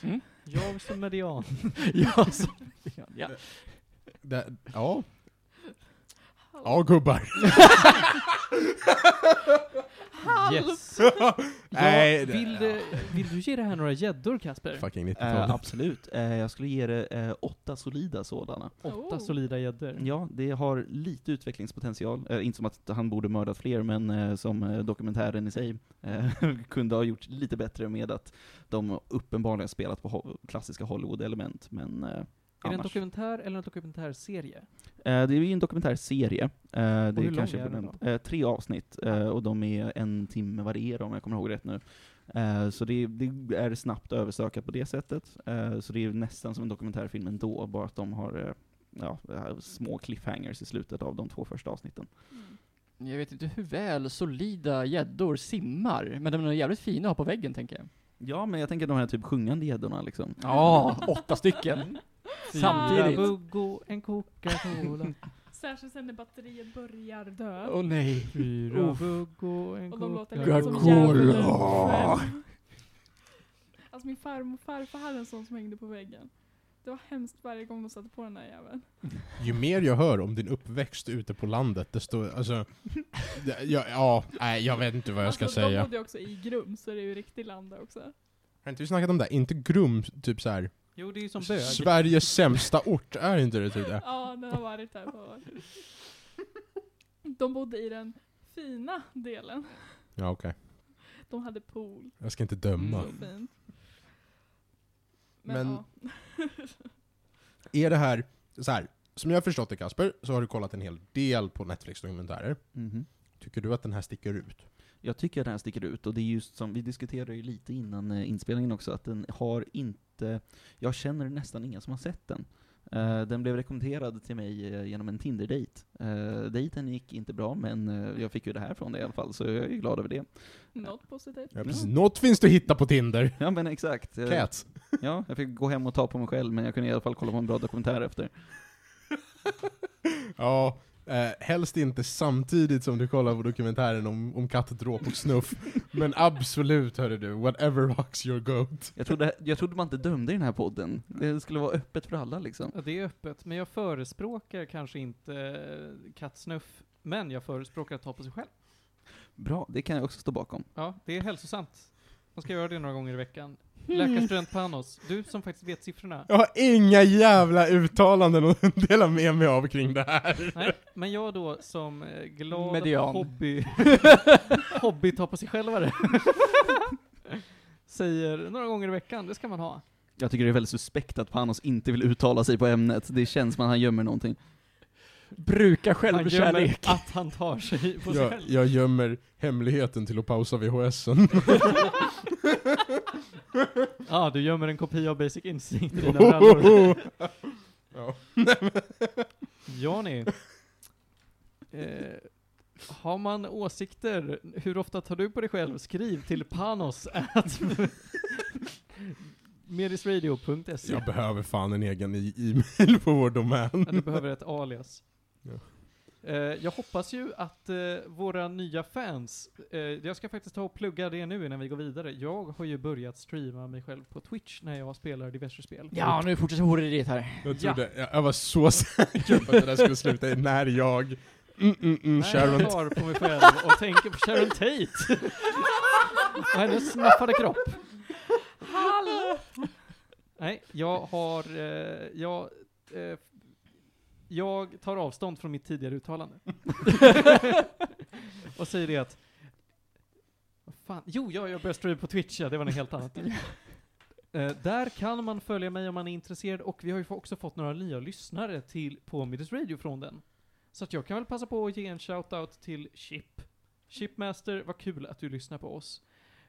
Jag som median. ja, så, ja. Det, ja. Ja, gubbar. [laughs] Yes. [laughs] [laughs] Nej, det- vill, du, vill du ge det här några gäddor Kasper? Fucking Eh, 90-talet. absolut. Eh, jag skulle ge det eh, åtta solida sådana. Åtta Oh. solida gäddor. Ja, det har lite utvecklingspotential. Eh, inte som att han borde mördat fler, men eh, som eh, dokumentären i sig eh, [laughs] kunde ha gjort lite bättre med att de uppenbarligen spelat på ho- klassiska Hollywood-element, men eh, Är det en dokumentär eller en dokumentärserie? Eh, det är ju en dokumentärserie. Eh, det är kanske är den den, eh, tre avsnitt, eh, och de är en timme varje om jag kommer ihåg rätt nu. Eh, så det, det är snabbt översökat på det sättet. Eh, så det är nästan som en dokumentärfilm ändå, bara att de har eh, ja, små cliffhangers i slutet av de två första avsnitten. Mm. Jag vet inte hur väl solida gäddor simmar, men de är jävligt fina att ha på väggen tänker jag. Ja, men jag tänker de här typ sjungande gäddorna liksom. Ja, åtta stycken. Samtidigt. Fyra bugg och en Coca-Cola. [laughs] Särskilt sen när batteriet börjar dö. Åh nej. Fyra bugg och en de Coca-Cola. Alltså min farmor och farfar hade en sån som hängde på väggen. Det var hemskt varje gång de satte på den där jäveln. Ju mer jag hör om din uppväxt ute på landet, desto, alltså... det- Ja, ja nej, jag vet inte vad jag ska alltså, De säga. bodde ju också i Grums, så det är ju riktigt land också. Har inte vi snackat om det? Inte Grum, typ så här. Jo, det är ju som bög. Sveriges sämsta ort, är inte det typ det? Ja, den har varit där på. De bodde i den fina delen. Ja, okej. De hade pool. Jag ska inte döma. Så fint. Men, Men- ja. [laughs] Är det här, så här, som jag har förstått det Kasper, så har du kollat en hel del på Netflix-dokumentärer. Mhm. Tycker du att den här sticker ut? Jag tycker att den här sticker ut, och det är just som, vi diskuterade ju lite innan eh, inspelningen också, att den har inte, jag känner nästan ingen som har sett den. Eh, den blev rekommenderad till mig eh, genom en Tinder-dejt. Uh, dejten gick inte bra, men jag fick ju det här från det i alla fall, så jag är glad över det. Något positivt. Ja, precis. Något finns det att hitta på Tinder. Ja men exakt. Cats. Ja, jag fick gå hem och ta på mig själv, men jag kunde i alla fall kolla på en bra dokumentär efter. Ja, eh, helst inte samtidigt som du kollar på dokumentären om, om kattdråp och snuff. Men absolut hörru du, whatever rocks your goat. Jag trodde, jag trodde man inte dömde i den här podden. Det skulle vara öppet för alla liksom. Ja, det är öppet, men jag förespråkar kanske inte kattsnuff, men jag förespråkar att ta på sig själv. Bra, det kan jag också stå bakom. Ja, det är hälsosamt. Man ska göra det några gånger i veckan. Läkarstudent Panos, du som faktiskt vet siffrorna. Jag har inga jävla uttalanden att dela med mig av kring det här. Nej, men jag då som eh, glad Median. hobby, [laughs] hobby ta på sig självare, [laughs] säger några gånger i veckan, det ska man ha. Jag tycker det är väldigt suspekt att Panos inte vill uttala sig på ämnet. Det känns som att han gömmer någonting. Brukar Han självkärlek. att han tar sig på sig Jag, själv. jag gömmer hemligheten till att pausa VHSen. [laughs] [laughs] Ja, du gömmer en kopia av Basic Instinct i dina brallor. ja. [laughs] Jani, eh, har man åsikter, hur ofta tar du på dig själv? Skriv till panos at [laughs] medisradio.se. Jag behöver fan en egen e-mail på vår domän. Ja, du behöver ett alias. Ja. Eh, jag hoppas ju att eh, våra nya fans, eh, jag ska faktiskt ta och plugga det nu innan vi går vidare. Jag har ju börjat streama mig själv på Twitch när jag spelar diverse spel. Ja, nu fortsätter horeriet här. Jag, trodde, jag, jag var så [laughs] säker på att det där skulle sluta när jag... Mm, mm, mm, Nej, Sharon. jag tar på mig själv och tänker på Sharon Tate. och hennes snaffade kropp. Hallå! Nej, jag har, eh, jag, eh, jag tar avstånd från mitt tidigare uttalande. [laughs] och säger det att, vad fan, jo, ja, jag börjar streama på Twitch, ja, det var något helt annat. [laughs] Eh, där kan man följa mig om man är intresserad, och vi har ju också fått några nya lyssnare till, på Midis Radio från den. Så att jag kan väl passa på att ge en shout-out till Chip. Chipmaster, vad kul att du lyssnar på oss.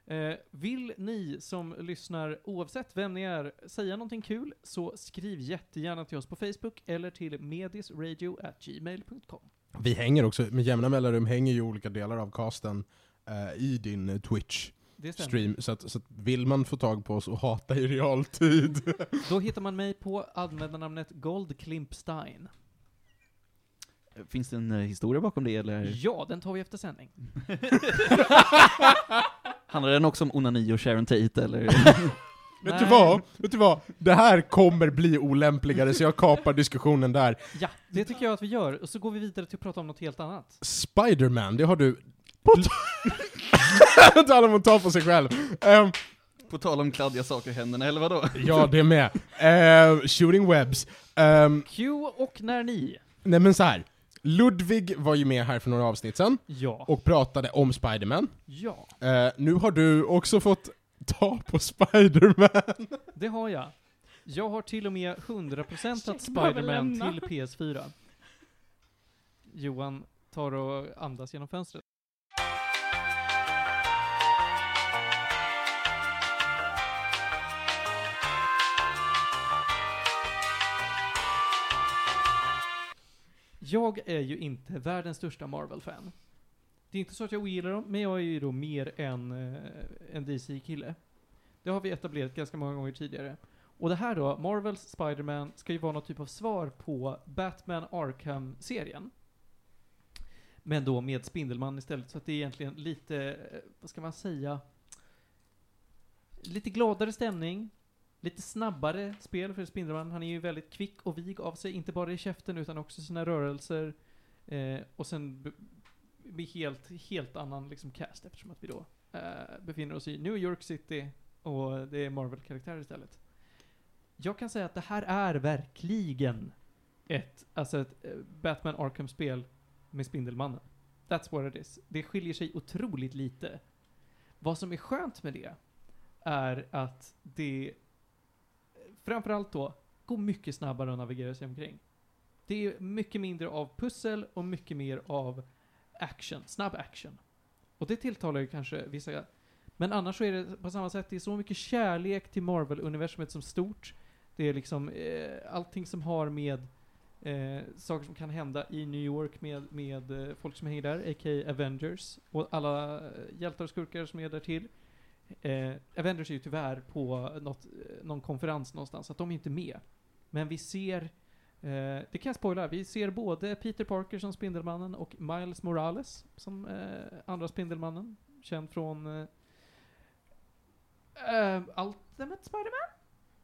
Eh, vill ni som lyssnar, oavsett vem ni är, säga någonting kul, så skriv jättegärna till oss på Facebook eller till medisradio.gmail.com. Vi hänger också, med jämna mellanrum hänger ju olika delar av casten eh, i din eh, Twitch. Stream, så att, så att vill man få tag på oss och hata i realtid [laughs] Då hittar man mig på användarnamnet Goldklimpstein. Finns det en eh, historia bakom det eller? Ja, den tar vi efter sändning. [laughs] Handlar den också om onani och Sharon Tate eller? [laughs] Vet du vad? Vet du vad? Det här kommer bli olämpligare så jag kapar diskussionen där. Ja, det tycker jag att vi gör. Och så går vi vidare till att prata om något helt annat. Spiderman, det har du... På tal [laughs] om att ta på sig själv. Ehm, På tal om kladdiga saker i händerna, eller vadå? [laughs] ja, det är med. Ehm, shooting webs. Ehm, Q och när ni. nej men så här. Ludvig var ju med här för några avsnitt sen Ja. och pratade om Spiderman. Ja, Eh, nu har du också fått ta på Spiderman. [laughs] det har jag. Jag har till och med 100% Shit, att behöver Spiderman till PS4. Johan tar och andas genom fönstret. Jag är ju inte världens största Marvel-fan. Det är inte så att jag ogillar dem, men jag är ju då mer en, eh, en DC-kille. Det har vi etablerat ganska många gånger tidigare. Och det här då, Marvels Spider-Man, ska ju vara någon typ av svar på Batman Arkham-serien. Men då med Spindelman istället, så att det är egentligen lite, eh, vad ska man säga, lite gladare stämning, lite snabbare spel för spindelmannen. Han är ju väldigt kvick och vig av sig, inte bara i käften utan också sina rörelser. Eh, och sen blir helt, helt annan liksom cast eftersom att vi då eh, befinner oss i New York City och det är Marvel-karaktärer istället. Jag kan säga att det här är verkligen ett, alltså ett eh, Batman Arkham-spel med Spindelmannen. That's what it is. Det skiljer sig otroligt lite. Vad som är skönt med det är att det framförallt då går mycket snabbare att navigera sig omkring. Det är mycket mindre av pussel och mycket mer av action, snabb action. Och det tilltalar ju kanske vissa. Men annars så är det på samma sätt, det är så mycket kärlek till Marvel-universumet som stort. Det är liksom eh, allting som har med eh, saker som kan hända i New York med, med eh, folk som hänger där, a.k.a. Avengers, och alla eh, hjältar och skurkar som är där till. Eh, Avengers är ju tyvärr på något, eh, någon konferens någonstans, så att de är inte med. Men vi ser, eh, det kan jag spoila, vi ser både Peter Parker som Spindelmannen och Miles Morales som eh, andra Spindelmannen, känd från eh, eh, Ultimate Spider-Man?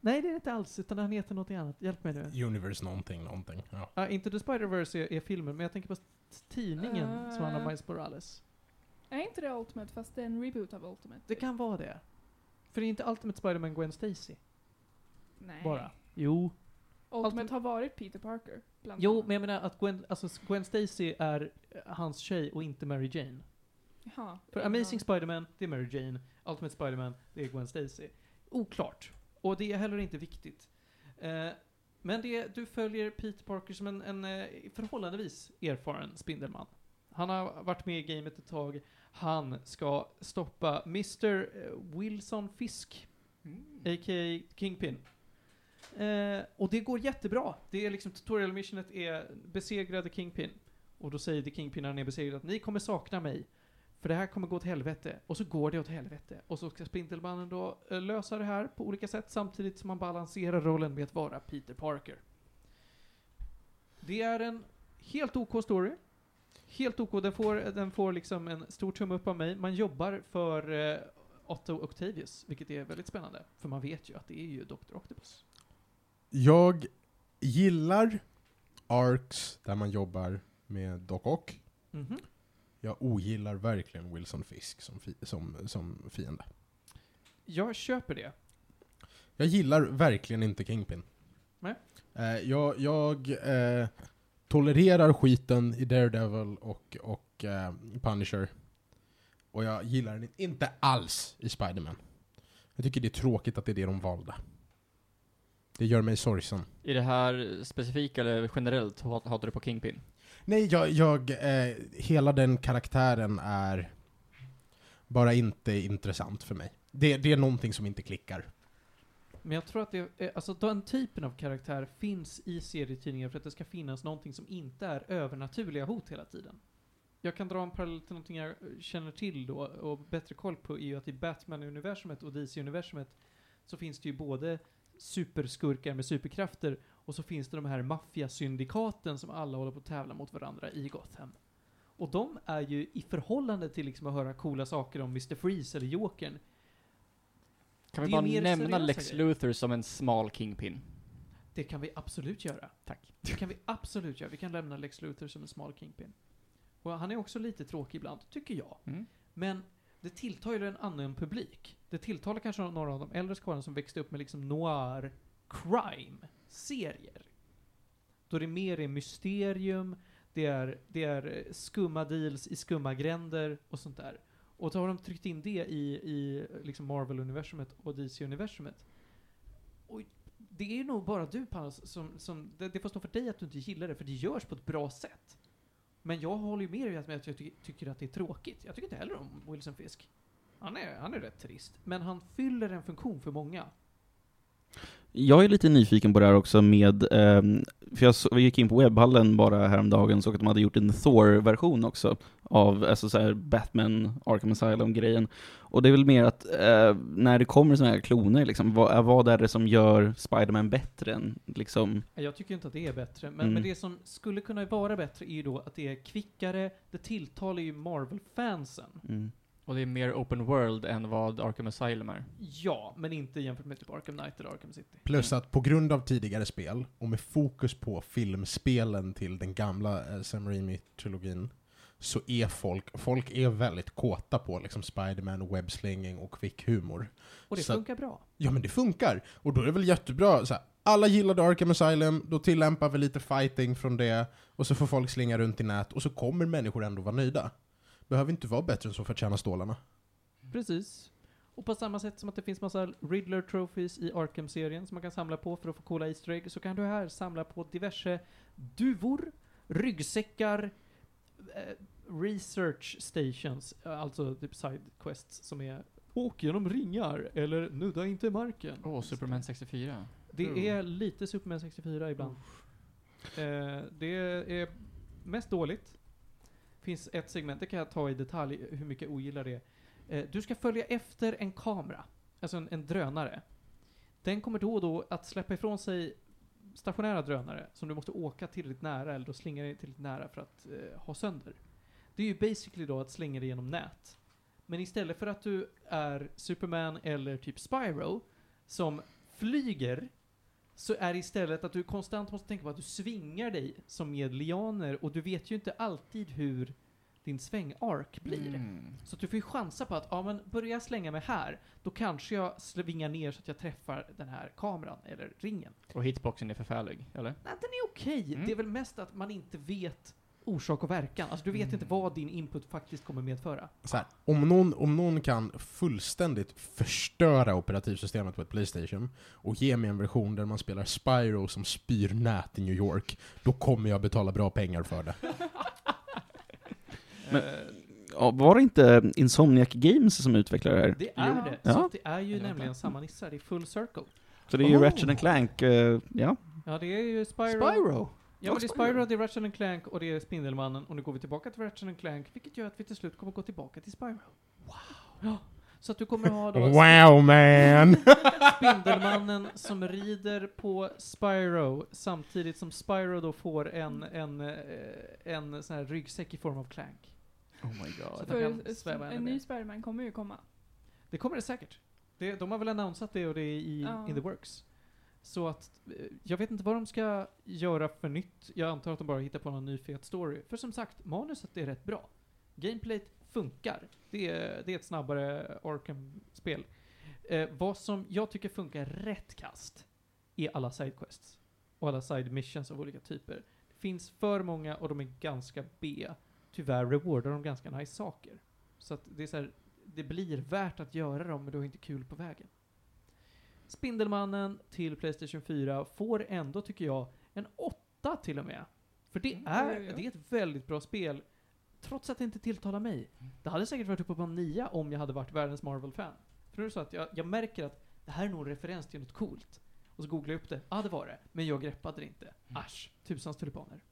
Nej, det är det inte alls, utan han heter något annat. Hjälp mig nu. Universe någonting, någonting. Ja. Uh, inte The Spider-Verse är, är filmen, men jag tänker på tidningen som handlar om Eh. Miles Morales. Är inte det Ultimate fast det är en reboot av Ultimate? Det kan vara det. För det är inte Ultimate Spider-Man Gwen Stacy, Nej. bara. Jo. Ultimate Ultimate- har varit Peter Parker. Bland Jo, annat. men jag menar att Gwen, alltså Gwen Stacy är eh, hans tjej och inte Mary Jane. Jaha. För Amazing Spider-Man, det är Mary Jane. Ultimate Spider-Man, det är Gwen Stacy. Oklart. Och det är heller inte viktigt. Eh, men det, du följer Peter Parker som en, en eh, förhållandevis erfaren Spindelman. Han har varit med i gamet ett tag. Han ska stoppa Mr. Wilson Fisk, a.k.a. Kingpin. Eh, och det går jättebra. Det är liksom tutorial missionet är besegrade Kingpin. Och då säger The Kingpin när han är besegrad att ni kommer sakna mig. För det här kommer gå åt helvete. Och så går det åt helvete. Och så ska Spindelmannen då eh, lösa det här på olika sätt samtidigt som man balanserar rollen med att vara Peter Parker. Det är en helt OK story. Helt OK. Den får, den får liksom en stor tumme upp av mig. Man jobbar för eh, Otto Octavius, vilket är väldigt spännande. För man vet ju att det är ju Dr. Octopus. Jag gillar arcs där man jobbar med Doc Ock. Mhm. Jag ogillar verkligen Wilson Fisk som, fi som, som fiende. Jag köper det. Jag gillar verkligen inte Kingpin. Nej. Eh, jag jag eh, tolererar skiten i Daredevil och, och eh, Punisher. Och jag gillar den inte alls i Spider-Man. Jag tycker det är tråkigt att det är det de valde. Det gör mig sorgsen. I det här specifika eller generellt hat- hatar du på Kingpin? Nej, jag, jag eh, hela den karaktären är bara inte intressant för mig. Det, det är någonting som inte klickar. Men jag tror att det är, alltså den typen av karaktär finns i serietidningar för att det ska finnas någonting som inte är övernaturliga hot hela tiden. Jag kan dra en parallell till någonting jag känner till då och bättre koll på är ju att i Batman-universumet och DC-universumet så finns det ju både superskurkar med superkrafter och så finns det de här maffiasyndikaten som alla håller på att tävla mot varandra i Gotham. Och de är ju i förhållande till liksom att höra coola saker om Mr. Freeze eller Jokern, kan vi bara nämna Lex grejer. Luthor som en smal Kingpin? det kan vi absolut göra. Tack. Det kan vi absolut göra. Vi kan lämna Lex Luthor som en smal kingpin. Och han är också lite tråkig ibland, tycker jag. Mm. Men det tilltar ju en annan publik. Det tilltalar kanske några av de äldre skaran som växte upp med liksom noir crime-serier. Då det mer är mysterium, det är, det är skumma deals i skumma gränder och sånt där. Och så har de tryckt in det i, i liksom Marvel-universumet och DC-universumet. Och det är nog bara du Panos som, som det, det får stå för dig att du inte gillar det, för det görs på ett bra sätt. Men jag håller ju med dig med att jag ty tycker att det är tråkigt. Jag tycker inte heller om Wilson Fisk. Han är, han är rätt trist. Men han fyller en funktion för många. Jag är lite nyfiken på det här också med, ehm, för jag, så, gick in på webbhallen bara häromdagen och såg att de hade gjort en Thor-version också av alltså så Batman, Arkham Asylum-grejen. Och det är väl mer att eh, när det kommer sådana här kloner, liksom, vad, vad är det som gör Spider-Man bättre än liksom... Jag tycker inte att det är bättre. Men, Mm. men det som skulle kunna vara bättre är ju då att det är kvickare, det tilltalar ju Marvel-fansen. Mm. Och det är mer open world än vad Arkham Asylum är. Ja, men inte jämfört med typ Arkham Knight eller Arkham City. Plus att på grund av tidigare spel, och med fokus på filmspelen till den gamla eh, Sam Raimi-trilogin, så är folk, folk är väldigt kåta på liksom Spiderman, webbslinging och kvick humor. Och det Så- funkar bra. Ja men det funkar! Och då är det väl jättebra, så här, alla gillade Arkham Asylum, då tillämpar vi lite fighting från det, och så får folk slinga runt i nät, och så kommer människor ändå vara nöjda. Behöver inte vara bättre än så för att tjäna stålarna. Precis. Och på samma sätt som att det finns massa Riddler Trophies i Arkham-serien som man kan samla på för att få coola Easter egg, så kan du här samla på diverse duvor, ryggsäckar, eh, research stations, eh, alltså typ side quests som är Åk genom ringar, eller nudda inte marken. Åh, Superman 64. Det Mm. är lite Superman 64 ibland. Eh, det är mest dåligt. Finns ett segment, det kan jag ta i detalj hur mycket jag ogillar det. Eh, du ska följa efter en kamera, alltså en, en drönare. Den kommer då och då att släppa ifrån sig stationära drönare som du måste åka tillräckligt nära eller då slinga dig tillräckligt nära för att eh, ha sönder. Det är ju basically då att slänga dig genom nät. Men istället för att du är Superman eller typ Spyro som flyger så är det istället att du konstant måste tänka på att du svingar dig som med lianer och du vet ju inte alltid hur din svängark blir. Mm. Så att du får ju chansa på att, ja men börjar jag slänga mig här, då kanske jag svingar ner så att jag träffar den här kameran eller ringen. Och hitboxen är förfärlig, eller? Nej, den är okej. Mm. Det är väl mest att man inte vet orsak och verkan. Alltså du vet Mm. inte vad din input faktiskt kommer medföra. Så här, om, någon, om någon kan fullständigt förstöra operativsystemet på ett Playstation och ge mig en version där man spelar Spyro som spyr nät i New York, då kommer jag betala bra pengar för det. [laughs] Men- Ja, var det inte Insomniac Games som utvecklade det här? det är Jo. det. Ja. Så det är ju nämligen samma nissar, det är full circle. Så det är ju Oh. Ratchet and Clank, eh, ja. Ja, det är ju Spyro. Spyro! Ja, men det är Spyro, det är Ratchet and Clank och det är Spindelmannen. Och nu går vi tillbaka till Ratchet and Clank, vilket gör att vi till slut kommer gå tillbaka till Spyro. Wow! Ja, så att du kommer ha då [laughs] Wow man! [laughs] Spindelmannen som rider på Spyro samtidigt som Spyro då får en, en, eh, en sån här ryggsäck i form av Clank. Oh my Så god. ännu en mer. ny Spiderman kommer ju komma. Det kommer det säkert. Det, de har väl annonsat det och det är i Ja. in the works. Så att, eh, jag vet inte vad de ska göra för nytt. Jag antar att de bara hittar på någon ny fet story. För som sagt, manuset är rätt bra. Gameplayt funkar. Det är, det är ett snabbare Arkham-spel. Eh, vad som jag tycker funkar rätt kast är alla sidequests. Och alla side missions av olika typer. Det finns för många och de är ganska B. Tyvärr rewardar de ganska nice saker. Så att det är så här, det blir värt att göra dem, men du har inte kul på vägen. Spindelmannen till Playstation 4 får ändå, tycker jag, en 8 till och med. För det Mm, är, ja, ja, ja. det är ett väldigt bra spel, trots att det inte tilltalar mig. Det hade säkert varit uppe på en 9 om jag hade varit världens Marvel-fan. För nu är det så att jag, jag märker att det här är nog en referens till något coolt. Och så googlar jag upp det. Ja, det var det. Men jag greppade det inte. Asch. Tusans tulipaner.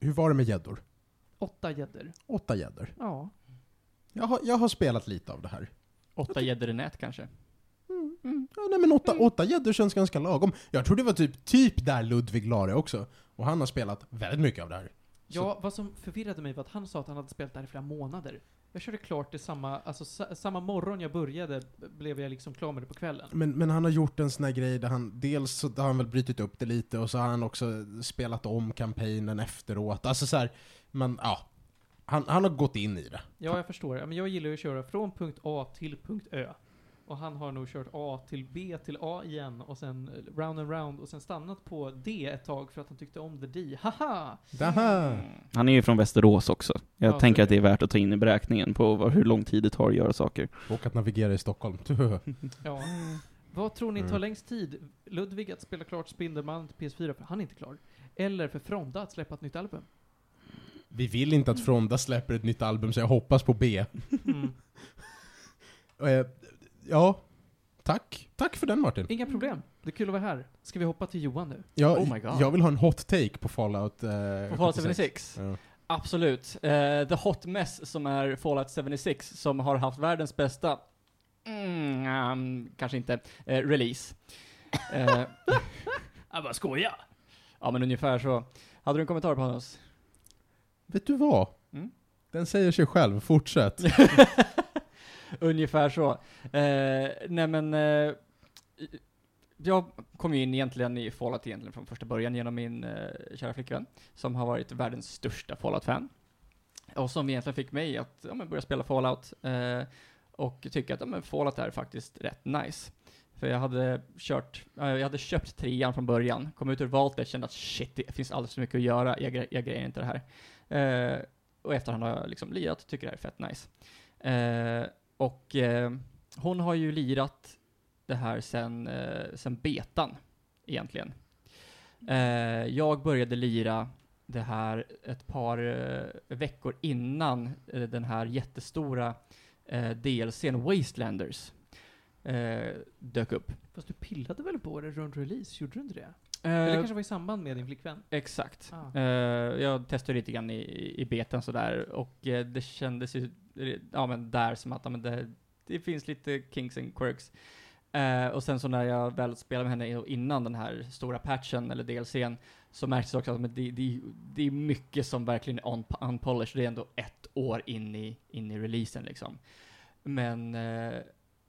Hur var det med gäddor? Åtta gäddor. Åtta gäddor. Ja. Jag har, jag har spelat lite av det här. Åtta gäddor i nät kanske? Ja, nej men åtta, åtta gäddor känns ganska lagom. Jag tror det var typ, typ där Ludvig la det också. Och han har spelat väldigt mycket av det här. Ja, vad som förvirrade mig var att han sa att han hade spelat där i flera månader. Jag körde klart det samma, alltså sa, samma morgon jag började blev jag liksom klar med det på kvällen. Men, men han har gjort en sån här grej där han, dels så har han väl brutit upp det lite och så har han också spelat om kampanjen efteråt. Alltså så här, men ja. Han, han har gått in i det. Ja, jag förstår. Men jag gillar ju att köra från punkt A till punkt Ö. Och han har nog kört A till B till A igen och sen eh, round and round och sen stannat på D ett tag för att han tyckte om the D. Haha! Daha. Han är ju från Västerås också. Jag Ja, tänker är att det är värt att ta in i beräkningen på hur lång tid det tar att göra saker. Och att navigera i Stockholm. [laughs] Ja. Vad tror ni tar Mm. längst tid? Ludvig att spela klart Spindelmannen till PS4, för han är inte klar. Eller för Fronda att släppa ett nytt album? Vi vill inte att Fronda släpper ett nytt album så jag hoppas på B. Mm. [laughs] Ja, tack. Tack för den Martin. Inga problem. Det är kul att vara här. Ska vi hoppa till Johan nu? Jag, Oh my God. jag vill ha en hot take på Fallout eh, På Fallout 76? Ja. Absolut. Eh, the Hot Mess som är Fallout 76 som har haft världens bästa, mm, um, kanske inte, eh, release. Eh, [laughs] Jag bara skojar! ja men ungefär så. Hade du en kommentar på Hannes? Vet du vad? Mm. Den säger sig själv, fortsätt. [laughs] [laughs] Ungefär så. Eh, nej men, eh, jag kom ju in egentligen i Fallout egentligen från första början genom min eh, kära flickvän, som har varit världens största Fallout-fan. Och som egentligen fick mig att ja, men börja spela Fallout, eh, och tycka att ja, men Fallout är faktiskt rätt nice. För jag hade kört, eh, jag hade köpt trean från början, kom ut ur Valtet, kände att shit, det finns alldeles för mycket att göra, jag, jag grejer inte det här. Eh, och efterhand har jag liksom lirat, tycker det här är fett nice. Eh, och eh, hon har ju lirat det här sen, eh, sen betan, egentligen. Eh, jag började lira det här ett par eh, veckor innan eh, den här jättestora eh, DLCn Wastelanders. eh, dök upp. Fast du pillade väl på det runt release, gjorde du inte det? Eller Eh, kanske var i samband med din flickvän? Exakt. Ah. Jag testade lite grann i, i betan sådär, och det kändes ju, ja men där som att, ja, men det, det finns lite kinks and quirks. Eh, och sen så när jag väl spelade med henne innan den här stora patchen, eller DLCn, så märktes det också att men det, det, det är mycket som verkligen är un, unpolished, det är ändå ett år in i, in i releasen liksom. Men, eh,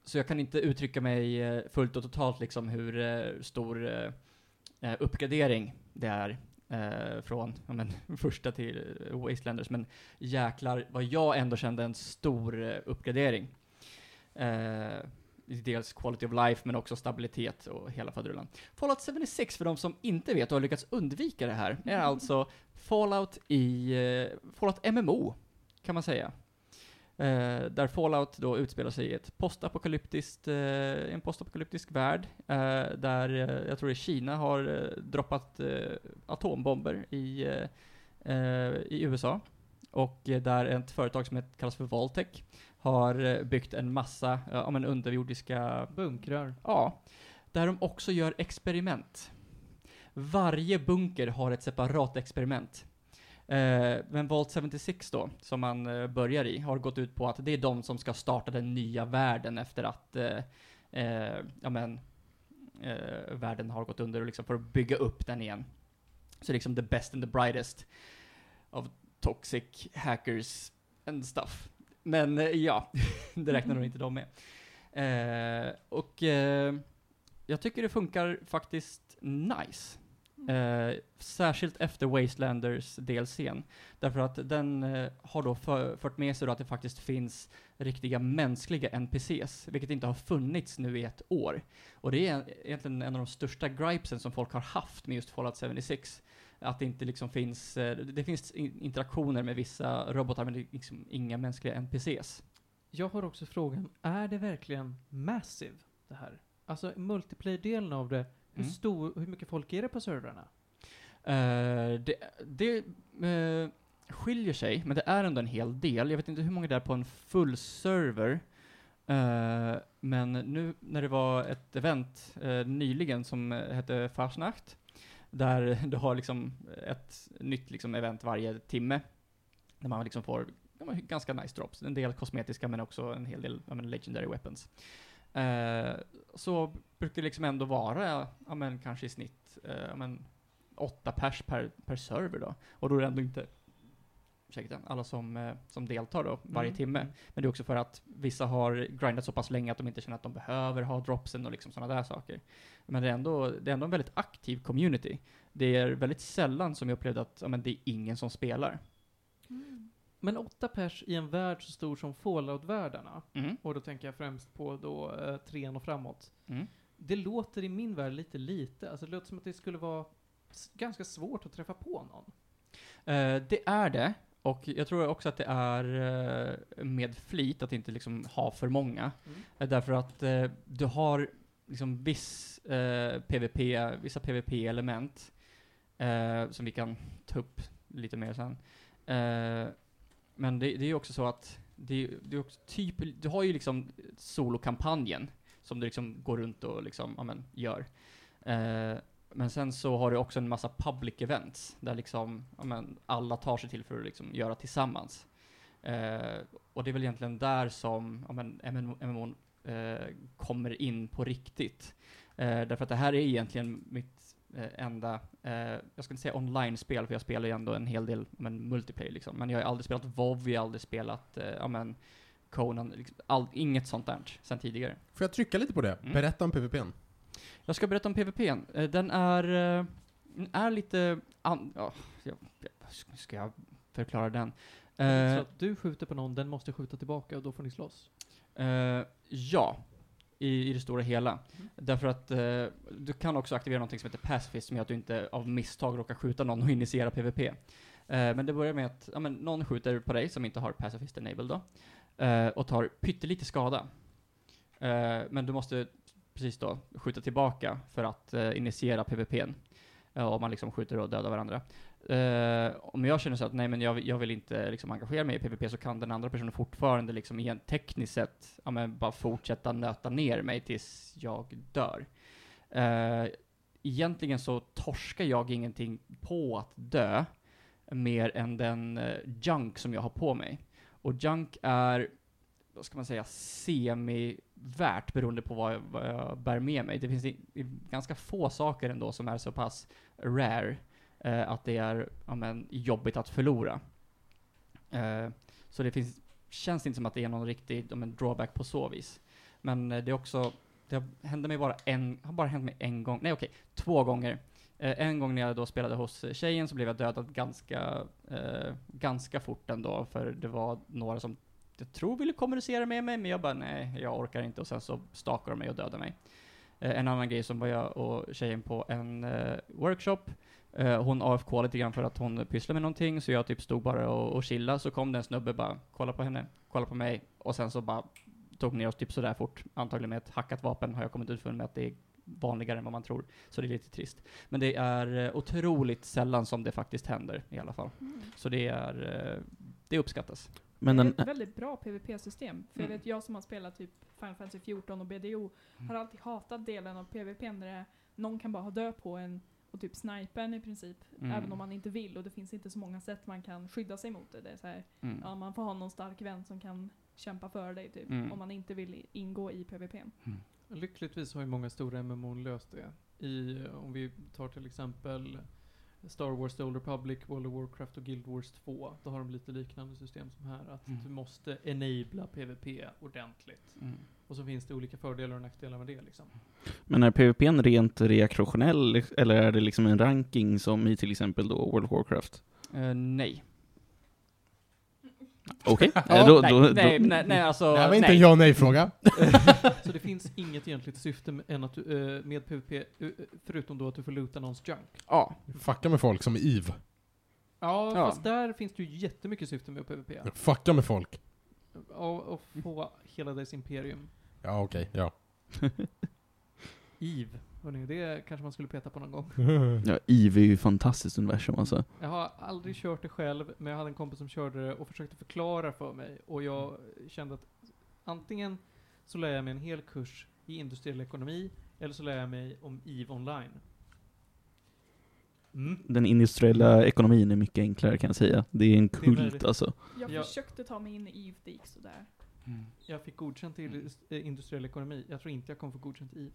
så jag kan inte uttrycka mig eh, fullt och totalt liksom hur eh, stor eh, uppgradering det är eh, från ja, men, [laughs] första till Wastelanders, men jäklar vad jag ändå kände en stor eh, uppgradering. Eh, dels quality of life, men också stabilitet och hela faderullan. Fallout 76, för de som inte vet och har lyckats undvika det här, är alltså Fallout i, eh, Fallout MMO, kan man säga. Eh, där Fallout då utspelar sig i ett postapokalyptiskt, eh, en postapokalyptisk värld, eh, där eh, jag tror det Kina har eh, droppat eh, atombomber i, i USA. Och där ett företag som heter, kallas för Valtech har byggt en massa, ja men underjordiska Bunkrar. Ja, där de också gör experiment. Varje bunker har ett separat experiment. Eh, men Vault 76 då, som man eh, börjar i, har gått ut på att det är de som ska starta den nya världen efter att, eh, eh, ja men, eh, världen har gått under och liksom för att bygga upp den igen. Så liksom the best and the brightest of toxic hackers and stuff. Men eh, ja, [laughs] det räknar nog inte de med. Eh, och eh, jag tycker det funkar faktiskt nice. Eh, särskilt efter Wastelanders DLCn. Därför att den eh, har då för, fört med sig då att det faktiskt finns riktiga mänskliga NPCs, vilket inte har funnits nu i ett år. Och det är egentligen en av de största gripesen som folk har haft med just Fallout 76. Att det inte liksom finns, eh, det finns in- interaktioner med vissa robotar, men det är liksom inga mänskliga NPCs. Jag har också frågan, är det verkligen massive det här? Alltså multiplayer-delen av det, hur, Mm. stor, hur mycket folk är det på servrarna? Eh, det det eh, skiljer sig, men det är ändå en hel del. Jag vet inte hur många det är på en full server. Eh, men nu när det var ett event nyligen som hette Fasnacht, där [laughs] du har liksom ett nytt liksom event varje timme, där man liksom får ganska nice drops. En del kosmetiska, men också en hel del ja, men legendary weapons. Eh, så brukar det liksom ändå vara, ja men kanske i snitt, eh, ja men åtta pers per, per server då. Och då är det ändå inte, ursäkta, alla som, eh, som deltar då varje Mm. timme. Men det är också för att vissa har grindat så pass länge att de inte känner att de behöver ha dropsen och liksom sådana där saker. Men det är, ändå, det är ändå en väldigt aktiv community. Det är väldigt sällan som jag upplevde att ja, men det är ingen som spelar. Men åtta pers i en värld så stor som Fallout-världarna, Mm. och då tänker jag främst på då eh, trean och framåt. Mm. Det låter i min värld lite lite, alltså det låter som att det skulle vara ganska svårt att träffa på någon. Eh, det är det. Och jag tror också att det är eh, med flit att inte liksom ha för många. Eh, Därför att eh, du har liksom viss eh, PVP, vissa PVP-element eh, som vi kan ta upp lite mer sen. Eh, men det, det är ju också så att det, det är också typ, du har ju liksom solokampanjen som du liksom går runt och liksom, ja men, gör. Eh, men sen så har du också en massa public events där liksom, ja men, alla tar sig till för att liksom göra tillsammans. Eh, och det är väl egentligen där som ja, men, MMO, eh, kommer in på riktigt. Eh, därför att det här är egentligen mitt enda, eh, jag ska inte säga online-spel, för jag spelar ju ändå en hel del men, multiplayer liksom. Men jag har aldrig spelat WoW, jag har aldrig spelat, eh, ja men, Conan, liksom, all, inget sånt där sen tidigare. Får jag trycka lite på det? Mm. Berätta om PVPn. Jag ska berätta om PVPn. Eh, Den är, eh, den är lite, an, ja, jag, ska jag förklara den? Eh, Så att du skjuter på någon, den måste skjuta tillbaka och då får ni slåss. Eh, ja, i, i det stora hela. Mm. Därför att eh, du kan också aktivera något som heter pacifist som gör att du inte av misstag råkar skjuta någon och initiera PVP. Eh, men det börjar med att ja, men, någon skjuter på dig som inte har pacifist enable då, eh, och tar pyttelite skada. Eh, men du måste precis då skjuta tillbaka för att eh, initiera PVPn. eh, och man liksom skjuter och dödar varandra. Uh, om jag känner så att nej men jag, jag vill inte liksom engagera mig i PVP så kan den andra personen fortfarande liksom igen tekniskt sett, ja men bara fortsätta nöta ner mig tills jag dör. Uh, egentligen så torskar jag ingenting på att dö, mer än den uh, junk som jag har på mig. Och junk är, vad ska man säga, semi-värt beroende på vad jag, vad jag bär med mig. Det finns i, i ganska få saker ändå som är så pass rare eh, att det är ja, men, jobbigt att förlora. Eh, så det finns, känns inte som att det är någon riktig ja, men, drawback på så vis. Men eh, det är också, det hände mig bara en, har bara hänt mig en gång, nej okej, två gånger. Eh, en gång när jag då spelade hos eh, tjejen så blev jag dödad ganska, eh, ganska fort ändå, för det var några som jag tror ville kommunicera med mig, men jag bara nej, jag orkar inte, och sen så stakar de mig och dödar mig. Eh, en annan grej som var jag och tjejen på en eh, workshop, Eh, hon AFK lite grann för att hon pysslade med någonting, så jag typ stod bara och, och chillade, så kom det en snubbe bara, kolla på henne, kolla på mig, och sen så bara tog ner oss typ sådär fort. Antagligen med ett hackat vapen har jag kommit ut för med att det är vanligare än vad man tror. Så det är lite trist. Men det är eh, otroligt sällan som det faktiskt händer i alla fall. Mm. Så det är, eh, det uppskattas. Men det är den, ett väldigt bra PVP-system. För Mm. jag vet, jag som har spelat typ Final Fantasy 14 och BDO har alltid hatat delen av PVP när det är, någon kan bara ha dö på en och typ snipa en i princip. Mm. Även om man inte vill och det finns inte så många sätt man kan skydda sig mot det. det är så här, Mm. ja, man får ha någon stark vän som kan kämpa för dig typ. Mm. Om man inte vill ingå i PVP. Lyckligtvis har ju många stora MMO löst det. I, om vi tar till exempel Star Wars The Old Republic, World of Warcraft och Guild Wars 2. Då har de lite liknande system som här. Att Mm. du måste enabla PVP ordentligt. Mm. Och så finns det olika fördelar och nackdelar med det liksom. men är PVP en rent reaktionell, eller är det liksom en ranking som i till exempel då World of Warcraft? Eh, nej. Okej, [laughs] Ja, eh, då, nej, då, nej, då, nej, nej, alltså, det här var inte nej. en ja nej-fråga. [laughs] Så det finns inget egentligt syfte med, än att du, eh, med PVP, eh, förutom då att du får loota någons junk. Ja. Fucka med folk som Eve. Ja, Ja. fast där finns det ju jättemycket syfte med PVP. Fucka med folk. Och, och få hela dess imperium. Ja, okej, ja. Eve, hörni, det kanske man skulle peta på någon gång. [laughs] ja, EVE är ju fantastiskt universum alltså. Jag har aldrig kört det själv, men jag hade en kompis som körde det och försökte förklara för mig. Och jag kände att antingen så lär jag mig en hel kurs i industriell ekonomi, eller så lär jag mig om EVE online. Mm. Den industriella ekonomin är mycket enklare kan jag säga. Det är en är kult väldigt- alltså. Jag Ja. försökte ta mig in i Eve, det gick sådär. Mm. Jag fick godkänt i eh, industriell ekonomi. Jag tror inte jag kommer få godkänt i EVE.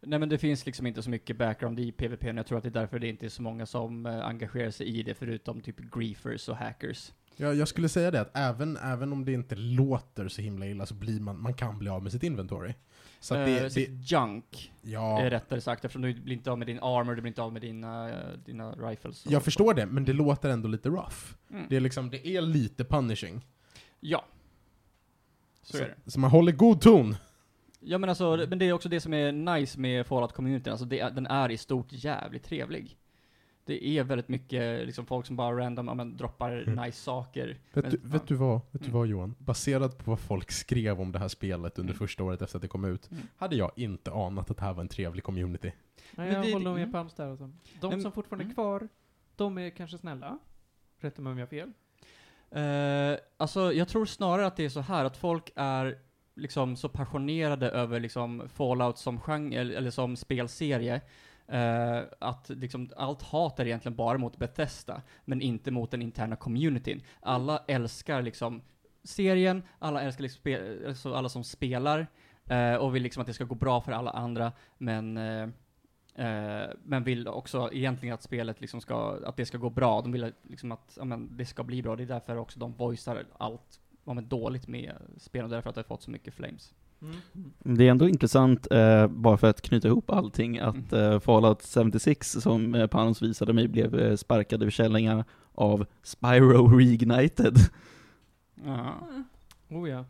Nej men det finns liksom inte så mycket background i PVP, och jag tror att det är därför det inte är så många som eh, engagerar sig i det, förutom typ griefers och hackers. Jag, jag skulle säga det att även, även om det inte låter så himla illa så blir man, man kan bli av med sitt inventory. Så att Eh, det, det, sitt junk, ja, är rättare sagt, eftersom du blir inte av med din armor, du blir inte av med dina, eh, dina rifles. jag förstår det, men det låter ändå lite rough. Mm. Det är liksom, det är lite punishing. Ja. Så, Så, är det. så man håller god ton. Ja men alltså, det- men det är också det som är nice med Fallout-communityn, alltså det, den är i stort jävligt trevlig. Det är väldigt mycket liksom folk som bara random, ja, men droppar Mm. nice saker. Vet, Men- du, vet du vad, vet du Mm. vad Johan? Baserat på vad folk skrev om det här spelet under Mm. första året efter att det kom ut, Mm. hade jag inte anat att det här var en trevlig community. Nej, Men jag det- håller nog mm. med på Alms där alltså. De Men- som fortfarande är mm. kvar, de är kanske snälla. Rätta mig om jag har fel. Eh, alltså, jag tror snarare att det är så här att folk är liksom så passionerade över liksom Fallout som genre, eller, som spelserie, eh, att liksom allt hat är egentligen bara mot Bethesda, men inte mot den interna communityn. Alla älskar liksom serien, alla älskar liksom spe, alltså alla som spelar, eh, och vill liksom att det ska gå bra för alla andra, men eh, Uh, men vill också egentligen att spelet liksom ska, att det ska gå bra. De vill liksom att ja, men det ska bli bra. Det är därför också de voicear allt men dåligt med spel och därför att det har fått så mycket flames. Mm. Det är ändå intressant, eh, bara för att knyta ihop allting, att Mm. eh, Fallout 76, som eh, Panos visade mig, blev eh, sparkade försäljningar av Spyro [laughs] Reignited. Ja. Mm. Oh ja.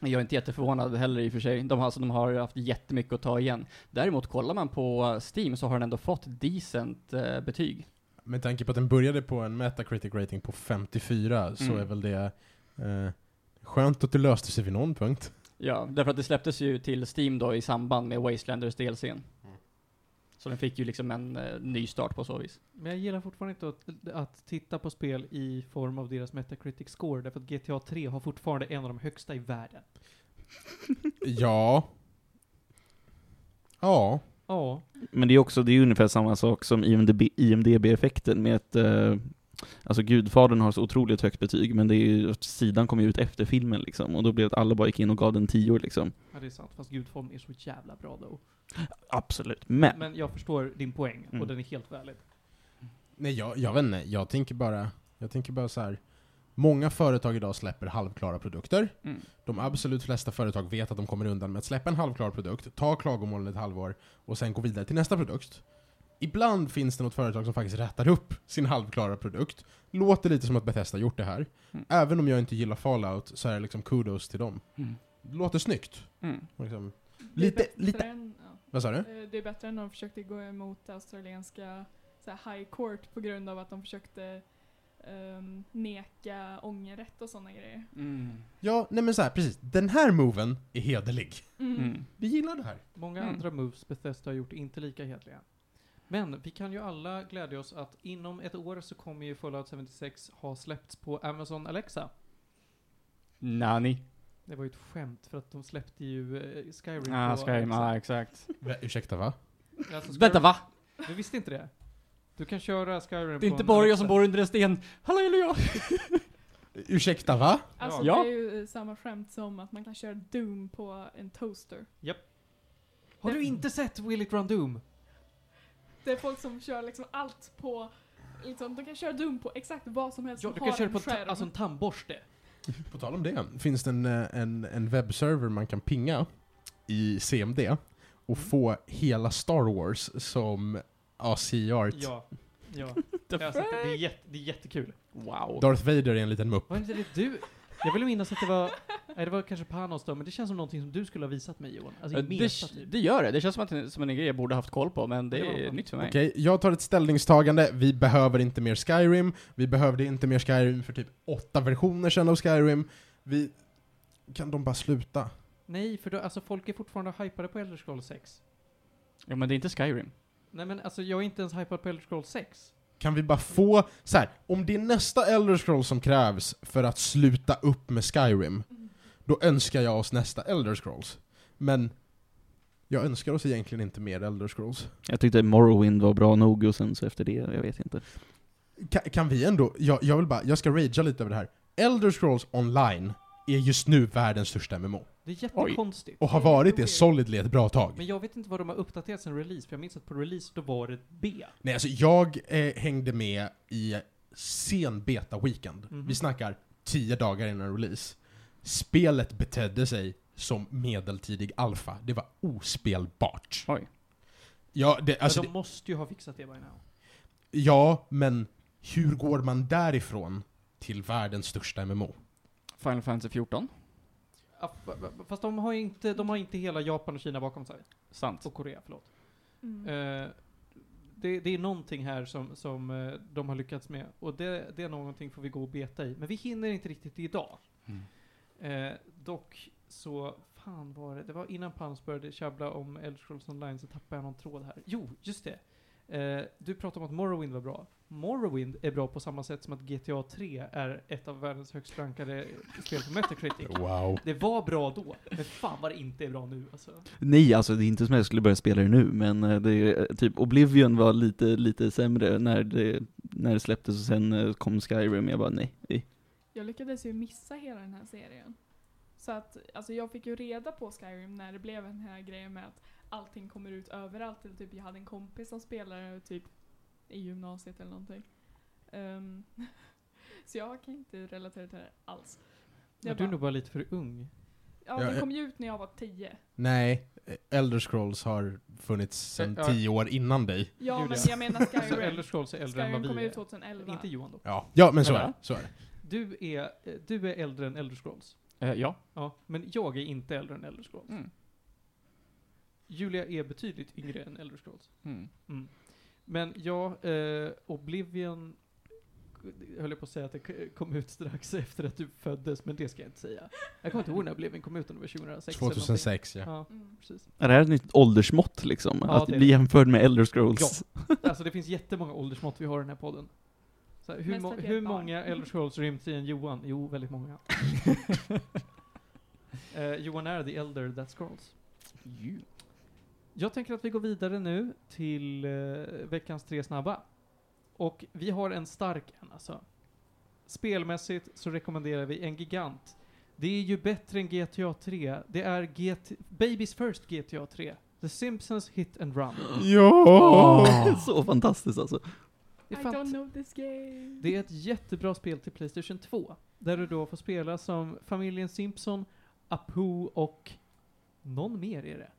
Jag är inte jätteförvånad heller i och för sig. De har, alltså, de har haft jättemycket att ta igen. Däremot, kollar man på Steam så har den ändå fått decent eh, betyg. Med tanke på att den började på en Metacritic rating på 54 så Mm. är väl det eh, skönt att det löste sig vid någon punkt. Ja, därför att det släpptes ju till Steam då i samband med Wastelanders DLCn. Mm. Så den fick ju liksom en eh, ny start på så vis. Men jag gillar fortfarande inte att, att titta på spel i form av deras Metacritic score, därför att GTA 3 har fortfarande en av de högsta i världen. [laughs] Ja. Ja. Ja, Men det är också, det är ungefär samma sak som IMDB, IMDB-effekten med att eh, Alltså Gudfadern har så otroligt högt betyg, men det är ju, sidan kom ju ut efter filmen liksom, och då blev det att alla bara gick in och gav den 10 liksom. ja, det är sant. Fast Gudform är så jävla bra då. Absolut. Men, Men jag förstår din poäng, Mm. och den är helt valid. Nej, jag, jag vet inte. Jag tänker bara, jag tänker bara så här. Många företag idag släpper halvklara produkter. Mm. De absolut flesta företag vet att de kommer undan med att släppa en halvklar produkt, ta klagomålen ett halvår och sen gå vidare till nästa produkt. Ibland finns det något företag som faktiskt rättar upp sin halvklara produkt. Låter lite som att Bethesda gjort det här. Mm. Även om jag inte gillar Fallout så är det liksom kudos till dem. Mm. Låter snyggt. Mm. Liksom. Det är Lite- bättre lite- Än, ja. Vad sa du? Eh, Det är bättre än de försökte gå emot det australienska så här, high court på grund av att de försökte ehm, neka ångerrätt och sådana grejer. Mm. Ja, nej men så här, precis. Den här moven är hederlig. Mm. Mm. Vi gillar det här. Många Mm. andra moves Bethesda har gjort inte lika hedliga. Men vi kan ju alla glädja oss att inom ett år så kommer ju Fallout 76 ha släppts på Amazon Alexa. Nani? Det var ju ett skämt för att de släppte ju eh, Skyrim Ah, på Skyrim, Alexa. ah, exakt. Va, ursäkta va? Alltså, Skyrim- Vänta, va? Du visste inte det? Du kan köra Skyrim Det är på inte en bara jag Alexa. som bor under en sten. Halleluja! [laughs] Ursäkta va? Alltså Ja. det är ju eh, samma skämt som att man kan köra Doom på en toaster. Har du inte sett Will It Run Doom? Det är folk som kör liksom allt på, liksom, de kan köra Doom på exakt vad som helst Ja, som du har kan köra en på ta- skärm. alltså en tandborste. [laughs] På tal om det, finns det en, eh, en, en webbserver man kan pinga i CMD och Mm. få hela Star Wars som ACR. Ja. Ja. [laughs] Jag har sett det. Det är, jätte, det är jättekul. Wow. Darth Vader är en liten mupp. Var inte det du? Jag vill minnas att det var, nej det var kanske Panos då, men det känns som någonting som du skulle ha visat mig Johan. Alltså det, meta typ. det gör det. Det känns som, att, som en grej jag borde haft koll på, men det Det är nytt för mig. Okej, jag tar ett ställningstagande. Vi behöver inte mer Skyrim. Vi behövde inte mer Skyrim för typ åtta versioner sedan av Skyrim. Vi... Kan de bara sluta? Nej, för då, alltså folk är fortfarande hypade på Elder Scrolls 6. Ja, men det är inte Skyrim. Nej men alltså jag är inte ens hypad på Elder Scrolls 6. Kan vi bara få, så här, om det är nästa Elder Scrolls som krävs för att sluta upp med Skyrim, då önskar jag oss nästa Elder Scrolls. Men jag önskar oss egentligen inte mer Elder Scrolls. jag tyckte Morrowind var bra nog och sen så efter det, jag vet inte. Kan, kan vi ändå, jag, jag vill bara, jag ska ragea lite över det här. Elder Scrolls online är just nu världens största MMO. Det är jättekonstigt. Och har varit det solidly ett bra tag. Men jag vet inte vad de har uppdaterat sen release, för jag minns att på release då var det B. Nej, alltså jag eh, hängde med i sen beta-weekend. Mhm. Vi snackar 10 dagar innan release. Spelet betedde sig som medeltidig alfa. Det var ospelbart. Oj. Ja, det, alltså, men de det, måste ju ha fixat det by now. ja, men hur går man därifrån till världens största MMO? Final Fantasy 14. Ja, f- f- Fast de har inte, de har inte hela Japan och Kina bakom sig. Sant. Och Korea, förlåt. Mm. Eh, det, det är någonting här som, som eh, de har lyckats med. Och det, det är någonting får vi gå och beta i. Men vi hinner inte riktigt idag. Mm. Eh, dock så, fan var det, det var innan Pans började tjabbla om Elder Scrolls Online så tappade jag någon tråd här. Jo, just det. Eh, du pratade om att Morrowind var bra. Morrowind är bra på samma sätt som att GTA 3 är ett av världens högst rankade spel på Metacritic. Wow. Det var bra då, men fan vad det inte är bra nu alltså. Nej, alltså det är inte som att jag skulle börja spela det nu, men eh, det är, typ Oblivion var lite, lite sämre när det, när det släpptes och sen eh, kom Skyrim, jag bara nej. nej. Jag lyckades ju missa hela den här serien. Så att, alltså jag fick ju reda på Skyrim när det blev den här grejen med att allting kommer ut överallt. Eller typ jag hade en kompis som spelade typ i gymnasiet eller någonting. Ehm, [laughs] så jag kan inte relatera till det alls. Ja, Jag du är bara- nog bara lite för ung. Ja, Ja, den kom ju ut när jag var tio. Nej, Elder Scrolls har funnits sedan Ja. 10 år innan dig. Ja, men jag menar Alltså Skyrim. [laughs] Elder Scrolls är äldre än Skyrim vad kom vi ut är. 2011. Inte Johan då. Ja, ja men så är det. Så är det. Du är, eh, du är äldre än Elder Scrolls. Eh, ja. Ja, men jag är inte äldre än Elder Scrolls. Mm. Julia är betydligt yngre än Elder Scrolls. Mm. Mm. Men ja, eh, Oblivion höll jag på att säga att det kom ut strax efter att du föddes, men det ska jag inte säga. Jag kommer inte ihåg när Bleven kom ut, om det var 2006 eller 2006 ja. någonting. Ja, Mm. precis. Är det här ett nytt åldersmått liksom? Ja, att det är bli jämförd med Elder Scrolls? Alltså det finns jättemånga åldersmått vi har i den här podden. Så här, hur, må- hur många Elder Scrolls ryms i en Johan? Jo, väldigt många. [laughs] Eh, Johan är the elder that scrolls. Jag tänker att vi går vidare nu till eh, veckans tre snabba. Och vi har en stark en alltså. Spelmässigt så rekommenderar vi en gigant. Det är ju bättre än GTA 3. Det är GT Babys First GTA 3. The Simpsons Hit and Run. [gasps] Ja! [laughs] Så fantastiskt alltså. Det I är don't know this game. Det är ett jättebra spel till Playstation 2. Där du då får spela som familjen Simpson, Apu och någon mer är det.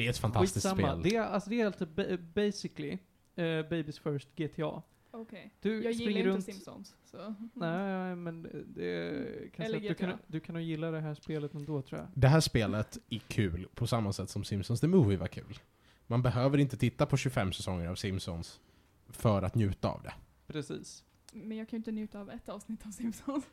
Det är ett fantastiskt Skitsamma. spel. Det är, alltså det är alltså ba- basically uh, Babys First GTA. Okej. Du Jag springer gillar runt... inte Simpsons. Så. [laughs] Nej, men det kan säga att du, kan, du kan nog gilla det här spelet ändå tror jag. Det här spelet är kul på samma sätt som Simpsons The Movie var kul. Man behöver inte titta på 25 säsonger av Simpsons för att njuta av det. Precis. Men jag kan ju inte njuta av ett avsnitt av Simpsons.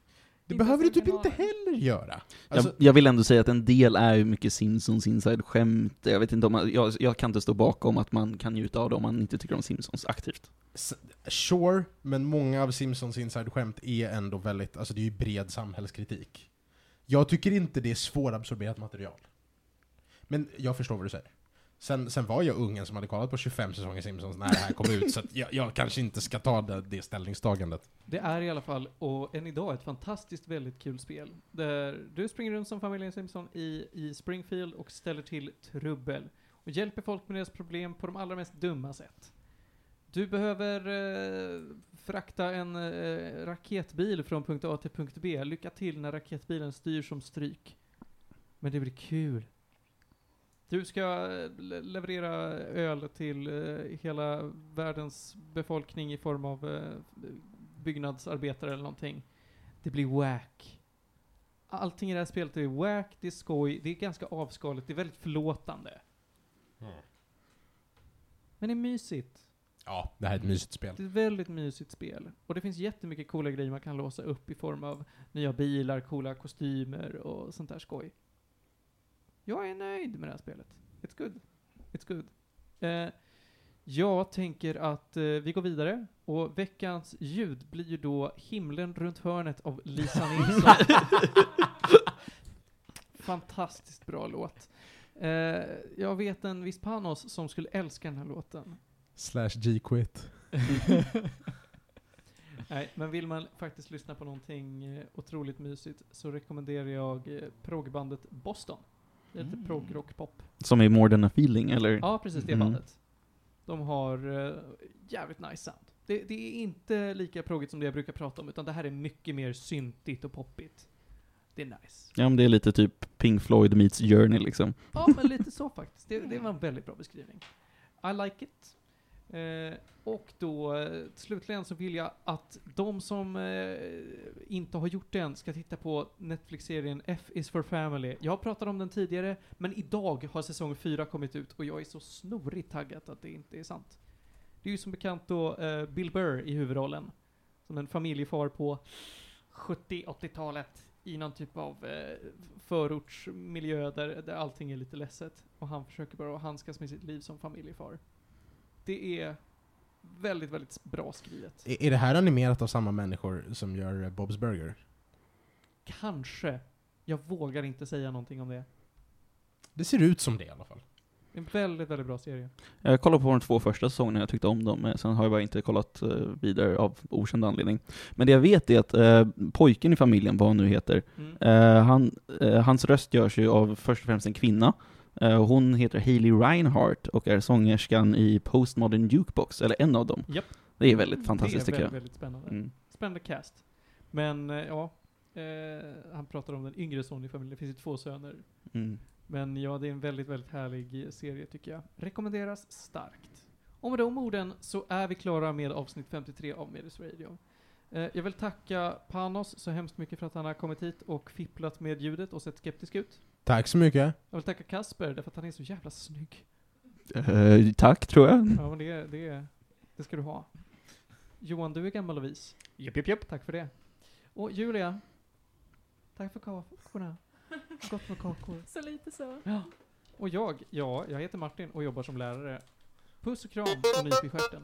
Det behöver du typ inte heller göra. Alltså, jag, jag vill ändå säga att en del är ju mycket Simpsons inside-skämt. Jag vet inte om man, jag, jag kan inte stå bakom att man kan njuta av det om man inte tycker om Simpsons aktivt. sure, men många av Simpsons inside-skämt är ändå väldigt, alltså det är ju bred samhällskritik. Jag tycker inte det är svårabsorberat material. Men jag förstår vad du säger. Sen, sen var jag ungen som hade kollat på 25 säsonger Simpsons när det här kom ut, så att jag, jag kanske inte ska ta det, det ställningstagandet. Det är i alla fall, och än idag, ett fantastiskt väldigt kul spel. Där du springer runt som familjen Simpson i, i Springfield och ställer till trubbel. Och hjälper folk med deras problem på de allra mest dumma sätt. Du behöver eh, frakta en eh, raketbil från punkt A till punkt B. Lycka till när raketbilen styr som stryk. Men det blir kul. Du ska eh, le- leverera öl till eh, hela världens befolkning i form av eh, byggnadsarbetare eller någonting. Det blir wack. Allting i det här spelet är wack, det är skoj, det är ganska avskaligt, det är väldigt förlåtande. Men det är mysigt. Ja, det här är ett mysigt spel. Det är ett väldigt mysigt spel. Och det finns jättemycket coola grejer man kan låsa upp i form av nya bilar, coola kostymer och sånt där skoj. Jag är nöjd med det här spelet. It's good. It's good. Eh, jag tänker att eh, vi går vidare och veckans ljud blir ju då Himlen runt hörnet av Lisa Nilsson. [laughs] Fantastiskt bra låt. Eh, jag vet en viss Panos som skulle älska den här låten. Slash G-Quit. [laughs] Nej, men vill man faktiskt lyssna på någonting eh, otroligt mysigt så rekommenderar jag eh, proggbandet Boston. Det är lite Mm. progg-rock-pop. Som är More than a feeling, eller? Ja, precis det Mm. bandet. De har eh, jävligt nice sound. Det, det är inte lika proggigt som det jag brukar prata om, utan det här är mycket mer syntigt och poppigt. Det är nice. Ja, men det är lite typ Pink Floyd meets Journey liksom. Ja, men lite så faktiskt. Det, det var en väldigt bra beskrivning. I like it. Eh, och då, slutligen så vill jag att de som eh, inte har gjort det än ska titta på Netflix-serien F is for family. Jag har pratat om den tidigare, men idag har säsong 4 kommit ut och jag är så snorigt taggad att det inte är sant. Det är ju som bekant då eh, Bill Burr i huvudrollen. Som en familjefar på 70-80-talet i någon typ av eh, förortsmiljö där, där allting är lite ledset. Och han försöker bara handskas med sitt liv som familjefar. Det är väldigt, väldigt bra skrivet. Är, är det här animerat av samma människor som gör eh, Bob's Burger? Kanske. Jag vågar inte säga någonting om det. Det ser ut som det i alla fall. En väldigt, väldigt bra serie. Jag kollade på de två första säsongerna, jag tyckte om dem, men sen har jag bara inte kollat eh, vidare av okänd anledning. Men det jag vet är att eh, pojken i familjen, vad han nu heter, Mm. eh, han, eh, hans röst görs ju av först och främst en kvinna. Eh, hon heter Hailey Reinhardt och är sångerskan i Postmodern Jukebox, eller en av dem. Japp. Det är väldigt fantastiskt det är tycker väldigt, jag. väldigt spännande. Mm. Spännande cast. Men, eh, ja. Eh, han pratar om den yngre sonen i familjen. Det finns ju två söner. Mm. Men ja, det är en väldigt, väldigt härlig serie tycker jag. Rekommenderas starkt. Och med de orden så är vi klara med avsnitt 53 av Medis Radio. Eh, jag vill tacka Panos så hemskt mycket för att han har kommit hit och fipplat med ljudet och sett skeptisk ut. Tack så mycket. Jag vill tacka Kasper därför att han är så jävla snygg. Eh, tack, tror jag. Ja, men det, det, det ska du ha. Johan, du är gammal och vis. Japp, japp, japp. Tack för det. Och Julia, tack för kakorna. Gott med kakor. Så lite så. Och jag, ja, jag heter Martin och jobbar som lärare. Puss och kram och nyp i stjärten.